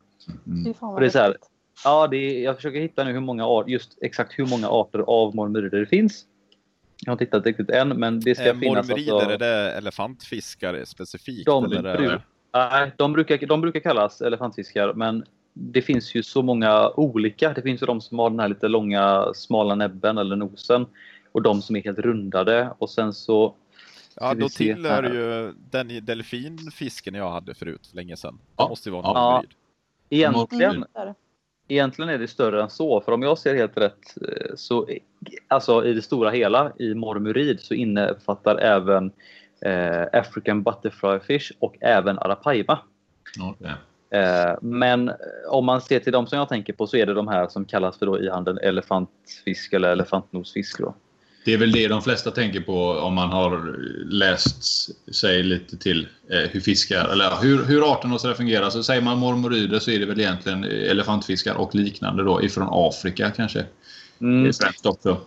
Mm. Och det är så här. Ja, det är, jag försöker hitta nu hur många art, just exakt hur många arter av mormurider det finns. Jag har inte hittat riktigt än, men det ska Eh, finnas. Mormerider, alltså- är det elefantfiskar specifikt? de, eller är bruk, det... nej, de, brukar, de brukar kallas elefantfiskar, men det finns ju så många olika. Det finns ju de som har den här lite långa smala näbben eller nosen och de som är helt rundade och sen så Ja, då tillhör här. ju den delfinfisken jag hade förut för länge sedan. Det Ja. måste ju vara en Ja. egentligen, egentligen är det större än så. För om jag ser helt rätt eh, så alltså i det stora hela i mormurid så innefattar även eh, African butterfly fish och även arapaima. Okej. Eh, men om man ser till de som jag tänker på så är det de här som kallas för då i handeln elefantfisk eller elefantnosfisk. Då. Det är väl det de flesta tänker på om man har läst sig lite till eh, hur fiskar, eller hur, hur arten och så fungerar. Så säger man mormorider så är det väl egentligen elefantfiskar och liknande då ifrån Afrika kanske. Det Mm, är främst också.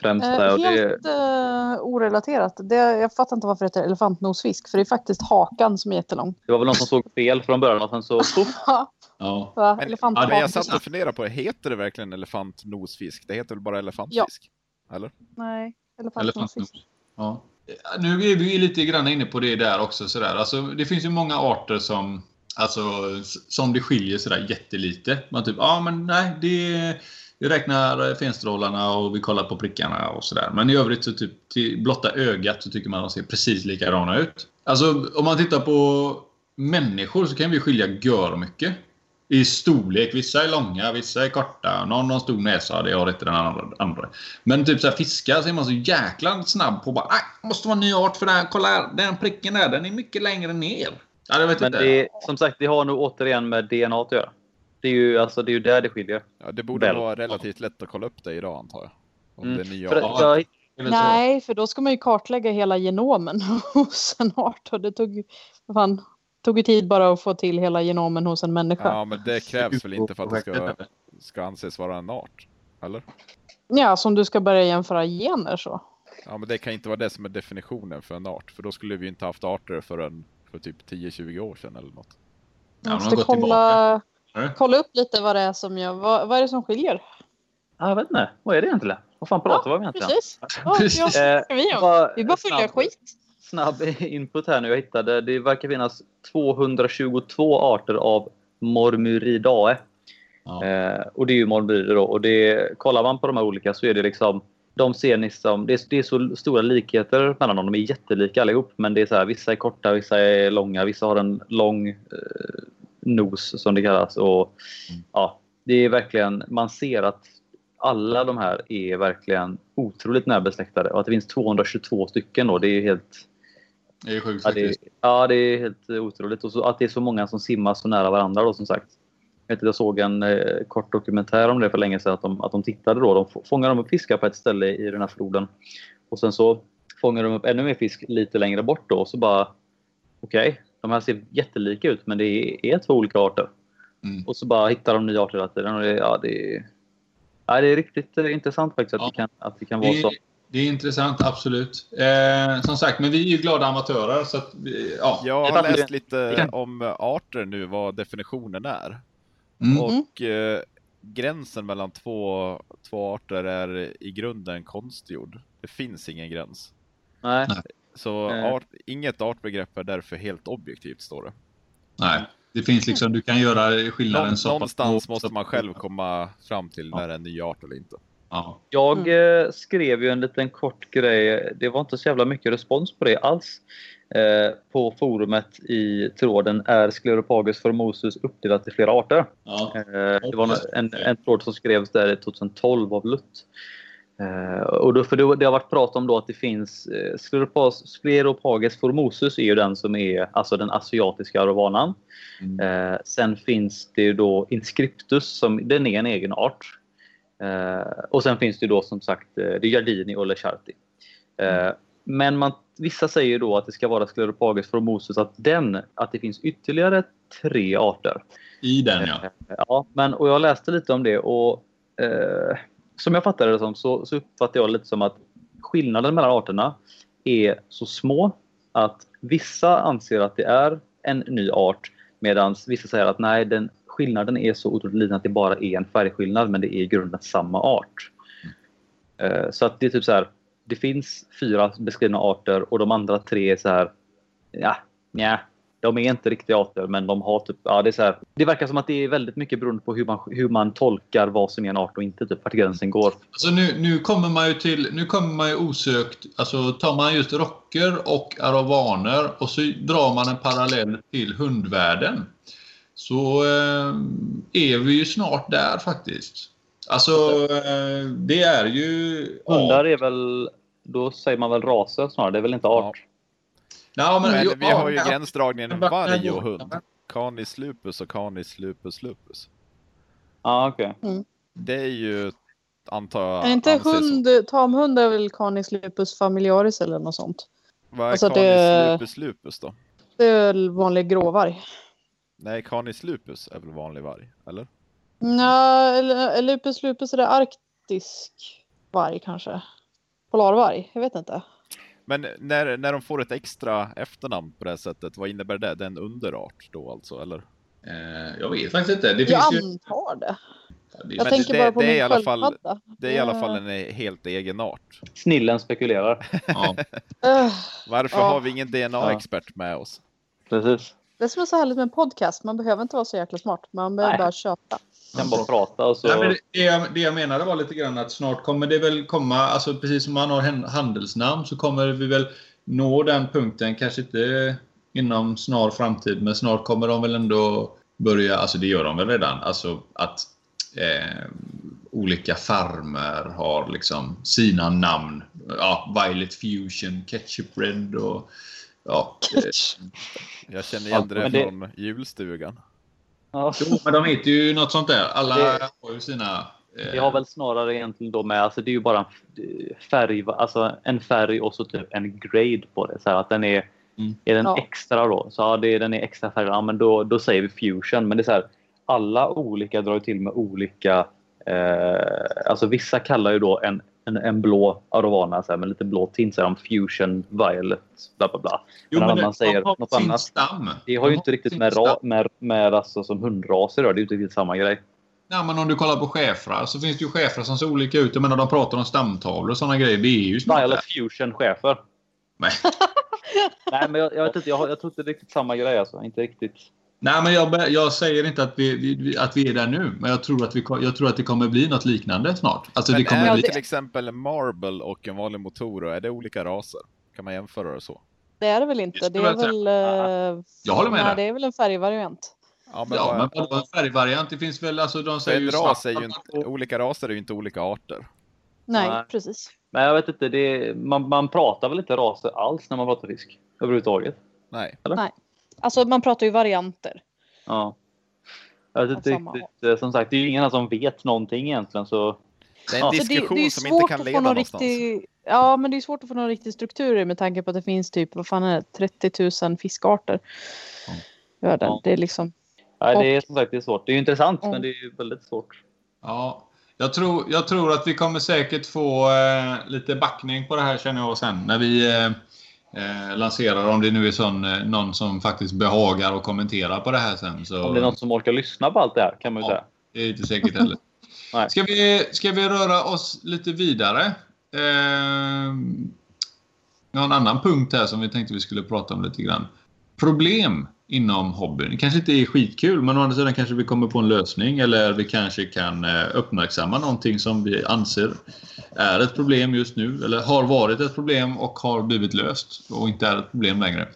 Främst Eh. Och det, helt eh, orelaterat. Det, jag fattar inte varför det heter elefantnosfisk. För det är faktiskt hakan som är jättelång. det var väl någon som såg fel från början och sen så Ja, Ja. va? Men, ja, men jag satt och funderade på det, heter det verkligen elefantnosfisk? Det heter väl bara elefantfisk? Eller? Nej, elefantnosfisk. Elefantnos. Ja. Nu är vi ju lite grann inne på det där också. Sådär. Alltså, det finns ju många arter som, alltså, som det skiljer sådär jättelite. Man typ, ja men nej, det, vi räknar fenstrålarna och vi kollar på prickarna och sådär. Men i övrigt så typ till blotta ögat så tycker man att de ser precis likadana ut. Alltså om man tittar på människor så kan vi skilja gör mycket. I storlek. Vissa är långa, vissa är korta. Någon har stor näsa, det har inte den andra. Men typ så här, fiskar så är man så jäkla snabb på bara måste vara en ny art för den. Kolla här, den pricken där, den är mycket längre ner. Ja, men det, som sagt, det har nog återigen med DNA att göra. Det är ju, alltså, det är ju där det skiljer. Ja, det borde Väl. vara relativt lätt att kolla upp det idag antar jag. Om Mm, det är nya För, jag. Nej, för då ska man ju kartlägga hela genomen hos en art. Och det tog fan, tog ju tid bara att få till hela genomen hos en människa. Ja, men det krävs väl inte för att det ska, ska anses vara en art? Eller? Ja, som du ska börja jämföra gener så. Ja, men det kan inte vara det som är definitionen för en art. För då skulle vi inte haft arter förrän för typ 10-20 år sedan eller något. Har måste kolla, tillbaka. Kolla upp lite vad det är som gör, vad, vad är det som skiljer? Ja, jag vet inte. Vad är det egentligen? Vad fan pratar vi om egentligen? Precis. Ja, Precis. ja, Eh, vi, om? bara vi bara följer skit. Snabb input här nu jag hittade. Det verkar finnas 222 arter av Mormuridae. Ja. Eh, och det är ju mormurider då. Och det, kollar man på de här olika så är det liksom de ser ni som, det, är, det är så stora likheter mellan dem. De är jättelika allihop. Men det är så här, vissa är korta, vissa är långa. Vissa har en lång eh, nos som det kallas. Och, Mm. ja, det är verkligen, man ser att alla de här är verkligen otroligt närbesläktade. Och att det finns 222 stycken då, det är helt Det är sjukt Ja det, ja, det är helt otroligt. Och så, att det är så många som simmar så nära varandra då som sagt. Jag, vet, jag såg en eh, kort dokumentär om det för länge sedan. Att de, att de tittade då. De f- fångar de upp fiskar på ett ställe i den här floden. Och sen så fångar de upp ännu mer fisk lite längre bort då. Och så bara okej, de här ser jättelika ut men det är, är två olika arter. Mm. Och så bara hittar de nya arter hela tiden. Och det, ja, det, är, ja, det är riktigt eh, intressant faktiskt att, Ja. det, kan, att det kan vara Det, så. det är intressant, absolut. Eh, som sagt, men vi är ju glada amatörer. Så att, vi- ja. Jag har läst lite om arter nu, vad definitionen är. Mm. Och eh, gränsen mellan två, två arter är i grunden konstgjord. Det finns ingen gräns. Nej. Så Eh. art, inget artbegrepp är därför helt objektivt, står det. Nej, det finns liksom, du kan göra skillnaden Någon, så någonstans måste man själv komma fram till Ja. när det är en ny art eller inte. Ja. Jag eh, skrev ju en liten kort grej. Det var inte så jävla mycket respons på det alls. Eh, på forumet i tråden är Scleropagus formosus uppdelat i flera arter. Ja. Eh, det var en, en tråd som skrevs där 2012 av Lutt. Eh, och då, för det, det har varit prat om då att det finns eh, Scleropas, Scleropagus formosus är ju den som är alltså den asiatiska aravanan. Mm. Eh, sen finns det ju då Inscriptus som den är en egen art. Eh, och sen finns det då som sagt eh, det Giardini och Lecharti. Eh, men man, vissa säger då att det ska vara Scleropagus formosus, att den, att det finns ytterligare tre arter. I den ja. Ja, men, och jag läste lite om det och som jag fattade det som så, så uppfattar jag lite som att skillnaden mellan arterna är så små att vissa anser att det är en ny art medan vissa säger att nej, den, skillnaden är så otroligt liten att det bara är en färgskillnad men det är i grunden samma art. Mm. så att det är typ så här. Det finns fyra beskrivna arter och de andra tre är så här. Ja, nja, de är inte riktiga arter, men de har typ... Ja, det, är så här, det verkar som att det är väldigt mycket beroende på hur man, hur man tolkar vad som är en art och inte. Typ, vart gränsen går. Alltså nu, nu kommer man ju till, nu kommer man ju osökt, alltså tar man just rocker och aravaner och så drar man en parallell till hundvärlden. Så eh, är vi ju snart där faktiskt. Alltså eh, det är ju... Hundar är väl... Då säger man väl raser snarare. Det är väl inte art? Ja, men, Men jo, vi har ju ja, gränsdragningen varg och hund. Canis lupus och canis lupus lupus. Ja, okej. Det är ju, antar jag, Är inte som- hund, tamhund är väl Canis lupus familiaris eller något sånt? Vad är alltså canis det- lupus lupus då? Det är väl vanlig gråvarg? Nej, canis lupus är väl vanlig varg? Eller? Nej, eller- lupus lupus är det arktisk varg kanske? Polarvarg? Jag vet inte. Men när, när de får ett extra efternamn på det här sättet, vad innebär det? Det är en underart då alltså, eller? Eh, jag vet faktiskt inte. Det Jag finns ju... antar det. det- Jag Men tänker det- bara på det är min i alla fall-. Det är i alla fall en helt egen art. Snillen spekulerar. Ja. Varför Ja. har vi ingen DNA-expert med oss? Precis. Det som är så härligt med en podcast, man behöver inte vara så jäkla smart. Man behöver Nej. bara köta. Kan bara prata och så... Nej, men det, jag, det jag menade var lite grann att snart kommer det väl komma, alltså precis som man har handelsnamn så kommer vi väl nå den punkten, kanske inte inom snar framtid, men snart kommer de väl ändå börja, alltså det gör de väl redan, alltså att eh, olika farmer har liksom sina namn. Ja, Violet Fusion, Ketchup Red och ja. Eh, Jag känner igen Ja, det det- från julstugan. Ja. jo, men de heter ju något sånt där. Alla Det- har ju sina... eh, Det har väl snarare egentligen då med, alltså det är ju bara en färg, alltså en färg och så typ en grade på det. Så här att den är, Mm. är den Ja. extra då, så ja, det är, den är extra färg, ja men då, då säger vi fusion. Men det är så här, alla olika drar ju till med olika, eh, alltså vissa kallar ju då en, en, en blå arovana så här, med lite blå tint, så här, om fusion violet, bla bla bla. Jo, en men annan det- säger de har något annat. Stam. Det har ju inte riktigt med, ra, med, med alltså, som hundraser det är ju inte riktigt samma grej. Ja, men om du kollar på schäfrar så finns det ju schäfrar som ser olika ut. Jag menar, de pratar om stamtavlor och sådana grejer. Det är ju. Violet fusion chefer. Nej. Nej, men jag, jag vet inte. Jag, jag tror inte riktigt samma grej. Alltså. Inte riktigt. Nej, men jag, jag säger inte att vi, vi, att vi är där nu. Men jag tror, att vi, jag tror att det kommer bli något liknande snart. Alltså, Men det kommer är bli... det till exempel Marble och en vanlig Motoro, är det olika raser? Kan man jämföra det så? Det är det väl Det inte? skulle Det är väl... eh, Jag håller med Nej, det är väl en färgvariant. Ja, men, Ja, men vadå, en färgvariant? Det finns väl, alltså de säger en ju ras är ju inte, olika raser är ju inte olika arter. Nej, Nej. precis. Men jag vet inte. Det är, man, man pratar väl inte raser alls när man pratar fisk? Överhuvudtaget. Nej. Alltså man pratar ju varianter. Ja. Jag vet inte riktigt. Som sagt, det är ju ingen som vet någonting egentligen. Så Det är en Ja. Så diskussion det, det är som inte kan leda någonstans. riktig, Ja, men det är svårt att få någon riktig struktur i med tanke på att det finns typ, vad fan är det, 30 000 fiskarter Ja. världen. Ja. Det är liksom, nej, det är som sagt det är svårt. Det är ju intressant, Mm. men det är ju väldigt svårt. Ja, jag tror, jag tror att vi kommer säkert få eh, lite backning på det här känner jag sen. När vi eh, eh, lanserar, om det nu är sån, eh, någon som faktiskt behagar och kommentera på det här sen. Så Om det är någon som orkar lyssna på allt det här kan man ju Ja. säga. det är inte säkert heller. Nej. ska, vi, ska vi röra oss lite vidare? Eh, någon annan punkt här som vi tänkte vi skulle prata om lite grann. Problem inom hobbyn. Kanske inte är skitkul, men å andra sidan kanske vi kommer på en lösning eller vi kanske kan eh, uppmärksamma någonting som vi anser är ett problem just nu eller har varit ett problem och har blivit löst och inte är ett problem längre.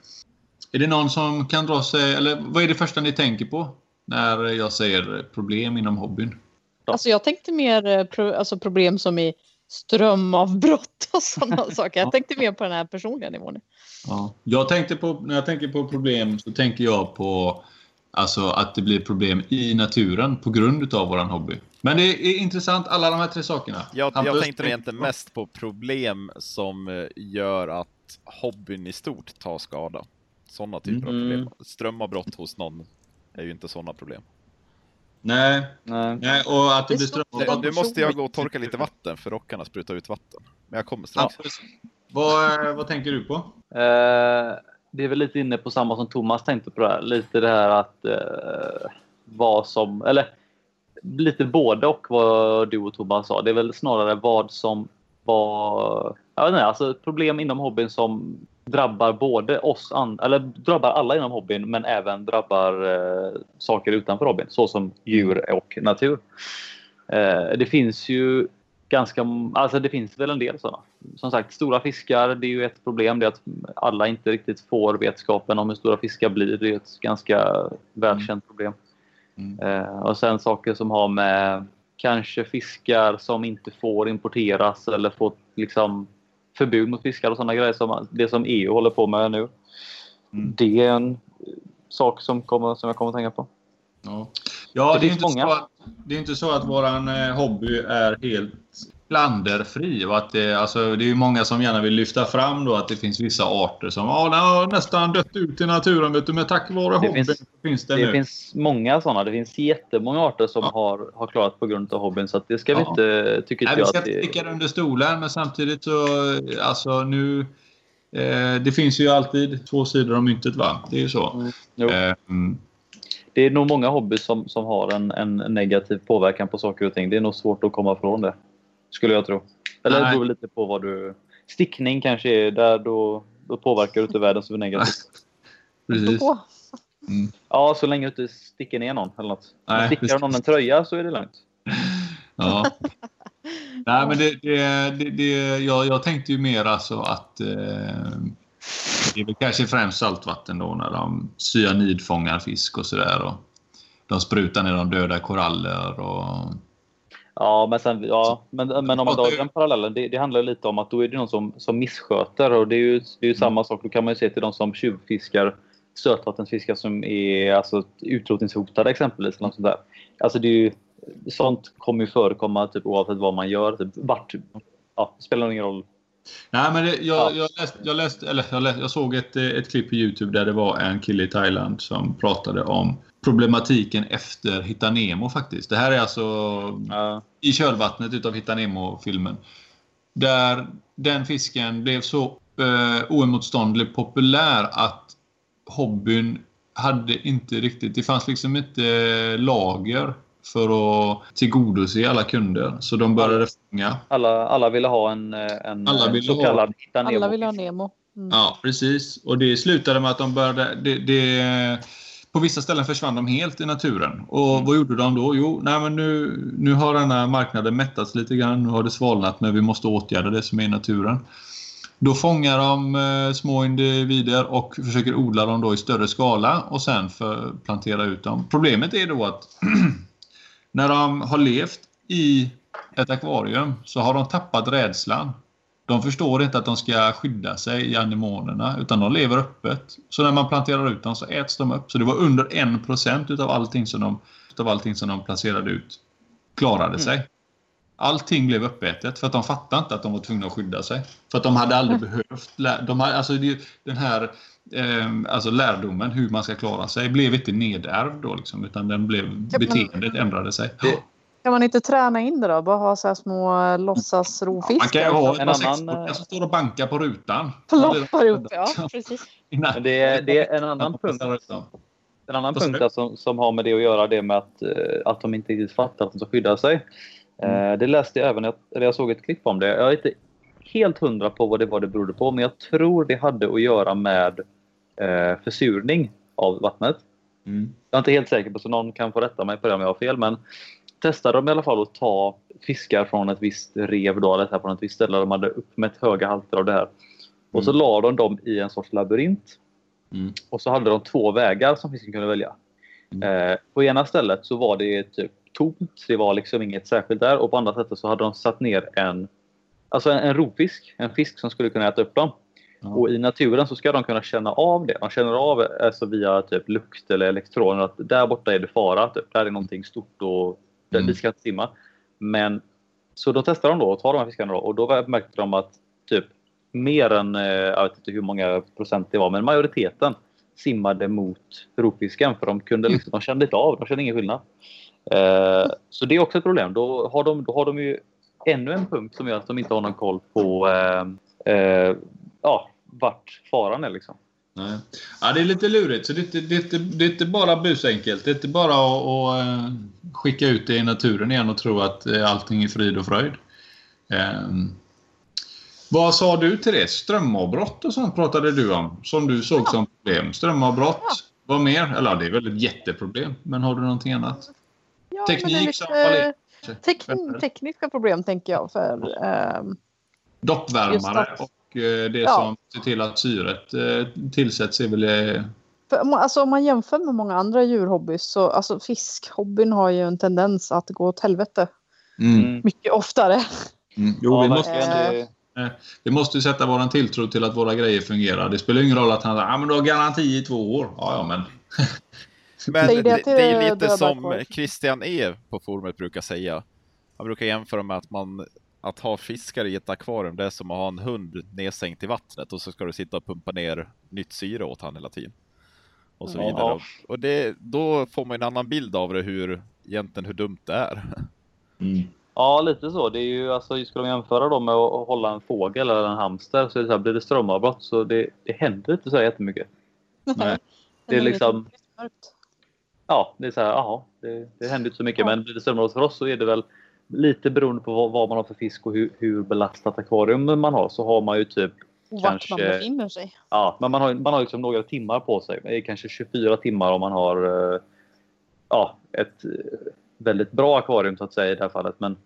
Är det någon som kan dra sig, eller vad är det första ni tänker på när jag säger problem inom hobbyn? Alltså jag tänkte mer eh, pro, alltså problem som i strömavbrott och sådana saker. Jag tänkte mer på den här personliga nivån. Ja. Jag tänkte på, när jag tänker på problem så tänker jag på alltså, att det blir problem i naturen på grund av våran hobby. Men det är intressant, alla de här tre sakerna. Jag, jag tänkte egentligen mest på problem som eh, gör att hobbyn i stort tar skada. Sådana typer Mm. av problem. Strömavbrott hos någon är ju inte sådana problem. Nej, Nej. nej, och att det Det blir strömavbrott. Nu måste jag gå och torka lite vatten för rockarna sprutar ut vatten. Men jag kommer strax. Ja. Vad, eh, vad tänker du på? Eh, det är väl lite inne på samma som Thomas tänkte på det här. Lite det här att eh, vad som, eller lite både och vad du och Thomas sa. Det är väl snarare vad som var, jag vet inte, alltså problem inom hobbyn som drabbar både oss, eller drabbar alla inom hobbyn, men även drabbar eh, saker utanför hobbyn, såsom djur och natur. Eh, det finns ju ganska, alltså det finns väl en del sådana. Som sagt, stora fiskar, det är ju ett problem. Det är att alla inte riktigt får vetskapen om hur stora fiskar blir. Det är ett ganska välkänt problem. Mm. Eh, och sen saker som har med kanske fiskar som inte får importeras eller får liksom förbud mot fiskar och sådana grejer som det som EU håller på med nu. Mm. Det är en sak som, kommer, som jag kommer att tänka på. Ja, ja Det det, är inte många. så att, det är inte så att våran eh, hobby är helt klanderfri. Och att det, alltså, det är många som gärna vill lyfta fram då att det finns vissa arter som har nästan dött ut i naturen, vet du, men tack vare hobbyn finns- finns, det, Det nu. finns många sådana. Det finns jättemånga arter som Ja. har, har klarat på grund av hobbyn. Så det ska vi Ja. inte, tycker Nej, inte vi jag ska inte det sticka det under stolen, men samtidigt så, alltså nu, eh, det finns ju alltid två sidor om myntet va? Det är ju så. Mm, jo. Eh, mm. Det är nog många hobbys som, som har en, en negativ påverkan på saker och ting. Det är nog svårt att komma ifrån det. Skulle jag tro. Eller det beror lite på vad du... Stickning kanske är där då, då påverkar du inte världen så negativt. Precis. På. Ja, så länge du inte sticker ner någon eller något. Nej, Men stickar någon en tröja så är det lugnt. Ja. Nej, men det, det, det, det, jag, jag tänkte ju mer alltså att eh, det är väl kanske främst saltvatten då när de cyanidfångar fisk och sådär. Och de sprutar ner de döda koraller och... Ja, men, sen, ja, men, men om man drar den parallellen. Det, det handlar lite om att då är det någon som, som missköter. Och det är ju, det är ju samma sak. Då kan man ju se till de som tjuvfiskar sötvattensfiskar som är alltså, utrotningshotade exempelvis. Något sånt där. Alltså det är ju, sånt kommer ju förekomma typ, oavsett vad man gör. Typ, vart, ja, spelar ingen roll. Nej, men det, jag, Ja. jag, läste, jag, läste, eller jag, läste, jag såg ett, eh, ett klipp på Youtube där det var en kille i Thailand som pratade om problematiken efter Hitta Nemo faktiskt. Det här är alltså Ja, i kölvattnet utav Hitta Nemo-filmen. Där den fisken blev så eh, oemotståndligt populär att hobbyn hade inte riktigt... Det fanns liksom inte lager för att tillgodose alla kunder. Så de började fånga. alla, alla ville ha en, eh, en Alla en ville så ha- kallad Alla Nemo. vill ha Nemo. Mm. Ja, precis. Och det slutade med att de började... Det, det, på vissa ställen försvann de helt i naturen. Och vad gjorde de då? Jo, nej men nu, nu har den här marknaden mättats lite grann. Nu har det svalnat, men vi måste åtgärda det som är i naturen. Då fångar de eh, små individer och försöker odla dem då i större skala och sen för plantera ut dem. Problemet är då att när de har levt i ett akvarium så har de tappat rädslan. De förstår inte att de ska skydda sig i anemonerna utan de lever öppet. Så när man planterar ut dem så äts de upp. Så det var under 1% utav allting som de, utav allting som de placerade ut klarade sig. Allting blev uppätet för att de fattade inte att de var tvungna att skydda sig. För att de hade aldrig behövt... lä- De hade, alltså den här eh, alltså lärdomen hur man ska klara sig blev inte nedärvd då liksom, utan den blev, man- beteendet ändrade sig. Det- Kan man inte träna in det då? Bara ha så här små eh, låtsasrovfiskar? Man kan ju ha En annan, eh, som står och bankar på rutan. Ploppar upp, ja precis. Men det, är- det är en annan punkt En annan punkt där som, som har med det att göra, det med att, eh, att de inte riktigt fattar att de ska skydda sig. Mm. Eh, det läste jag även, jag- eller jag såg ett klipp om det. Jag är inte helt hundra på vad det var det berodde på, men jag tror det hade att göra med eh, försurning av vattnet. Mm. Jag är inte helt säker på, så någon kan få rätta mig på det om jag har fel. Men testade de i alla fall att ta fiskar från ett visst rev då, eller så från ett visst ställe där de hade uppmätt höga halter av det här. Och så Mm. la de dem i en sorts labyrint. Mm. Och så hade de två vägar som fisken kunde välja. Mm. Eh, på ena stället så var det typ tomt, det var liksom inget särskilt där. Och på andra sättet så hade de satt ner en, alltså en, en rovfisk, en fisk som skulle kunna äta upp dem. Ja. Och i naturen så ska de kunna känna av det. De känner av alltså via typ lukt eller elektroner att där borta är det fara. Typ. Där är någonting stort och där Mm. vi ska inte simma. Men så då testar de då och tar de här fiskarna då, och då märkte de att typ mer än, eh, jag vet inte hur många procent det var, men majoriteten simmade mot rovfisken för de kunde liksom, de kände inte av, de kände ingen skillnad. Eh, så det är också ett problem. Då har, de, då har de ju ännu en punkt som gör att de inte har någon koll på eh, eh, ja, vart faran är. Liksom. Nej. Ja, det är lite lurigt. Så det, är inte- det, är inte- det är inte bara busenkelt. Det är inte bara att, att eh, skicka ut det i naturen igen och tro att eh, allting är frid och fröjd. Ehm, vad sa du till det? Strömavbrott och sånt pratade du om, som du såg som problem. Strömavbrott, Ja. vad mer? Eller ja, det är väl ett jätteproblem, men har du någonting annat? Ja, Teknik det som lite, fallerar. Tekn, tekniska problem tänker jag. För, ehm, Doppvärmare att- och eh, det Ja. som ser till att syret eh, tillsätts är väl... eh, för, om man- alltså, om man jämför med många andra djurhobbys så alltså, fiskhobbyn har ju en tendens att gå åt helvete Mm. mycket oftare. Mm. Jo, Ja, vi måste. Det- Vi måste ju sätta vår tilltro till att våra grejer fungerar. Det spelar ingen roll att han säger ah, men du har garanti i två år. Ja, ja, men... Men det, det det, är ju lite som kvar. Christian E på forumet brukar säga. Han brukar jämföra med att man att ha fiskar i ett akvarium, det är som att ha en hund nedsänkt i vattnet och så ska du sitta och pumpa ner nytt syre åt han hela tiden. Och så Ja. vidare. Och det, då får man en annan bild av det, hur egentligen hur dumt det är. Ja, lite så. Det är ju, alltså, skulle man jämföra då med att hålla en fågel eller en hamster så är det så här, blir det strömavbrott så det, det händer inte så jättemycket. Nej. Det är liksom- mörkt. Ja, det är så här, jaha, det, det händer inte så mycket. Ja. Men blir det strömavbrott för oss så är det väl lite beroende på vad, vad man har för fisk och hur, hur belastat akvarium man har. Så har man ju typ, Och vart man Kanske- befinner sig. ja, men man har, man har liksom några timmar på sig. Det är kanske 24 timmar om man har eh, ja, ett eh, väldigt bra akvarium så att säga i det här fallet. Men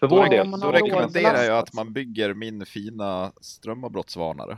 för vår Ja, del man så rekommenderar jag att man bygger min fina strömavbrottsvarnare.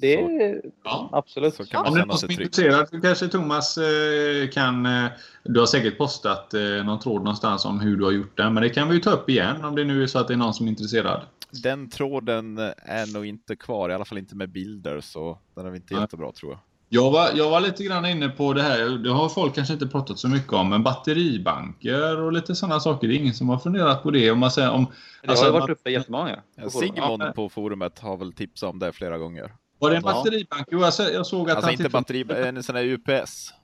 Det är Ja. absolut. Så kan Om man är känna sig trygg. kanske Thomas eh, kan... Eh, du har säkert postat eh, någon tråd någonstans om hur du har gjort det. Men det kan vi ju ta upp igen om det nu är så att det är någon som är intresserad. Den tråden är nog inte kvar, i alla fall inte med bilder, så den är väl inte Nej. jättebra tror jag. Jag var, jag var lite grann inne på det här, det har folk kanske inte pratat så mycket om, men batteribanker och lite sådana saker. Det är ingen som har funderat på det. Om man säger, om, Det Alltså, har man- varit uppe jättemånga. Ja, på forumet. Sigmund Ja. på forumet har väl tipsat om det flera gånger. Var det en batteribank? Jo, jag, så- jag såg att Alltså han inte tipsade- batteri, en sån här UPS.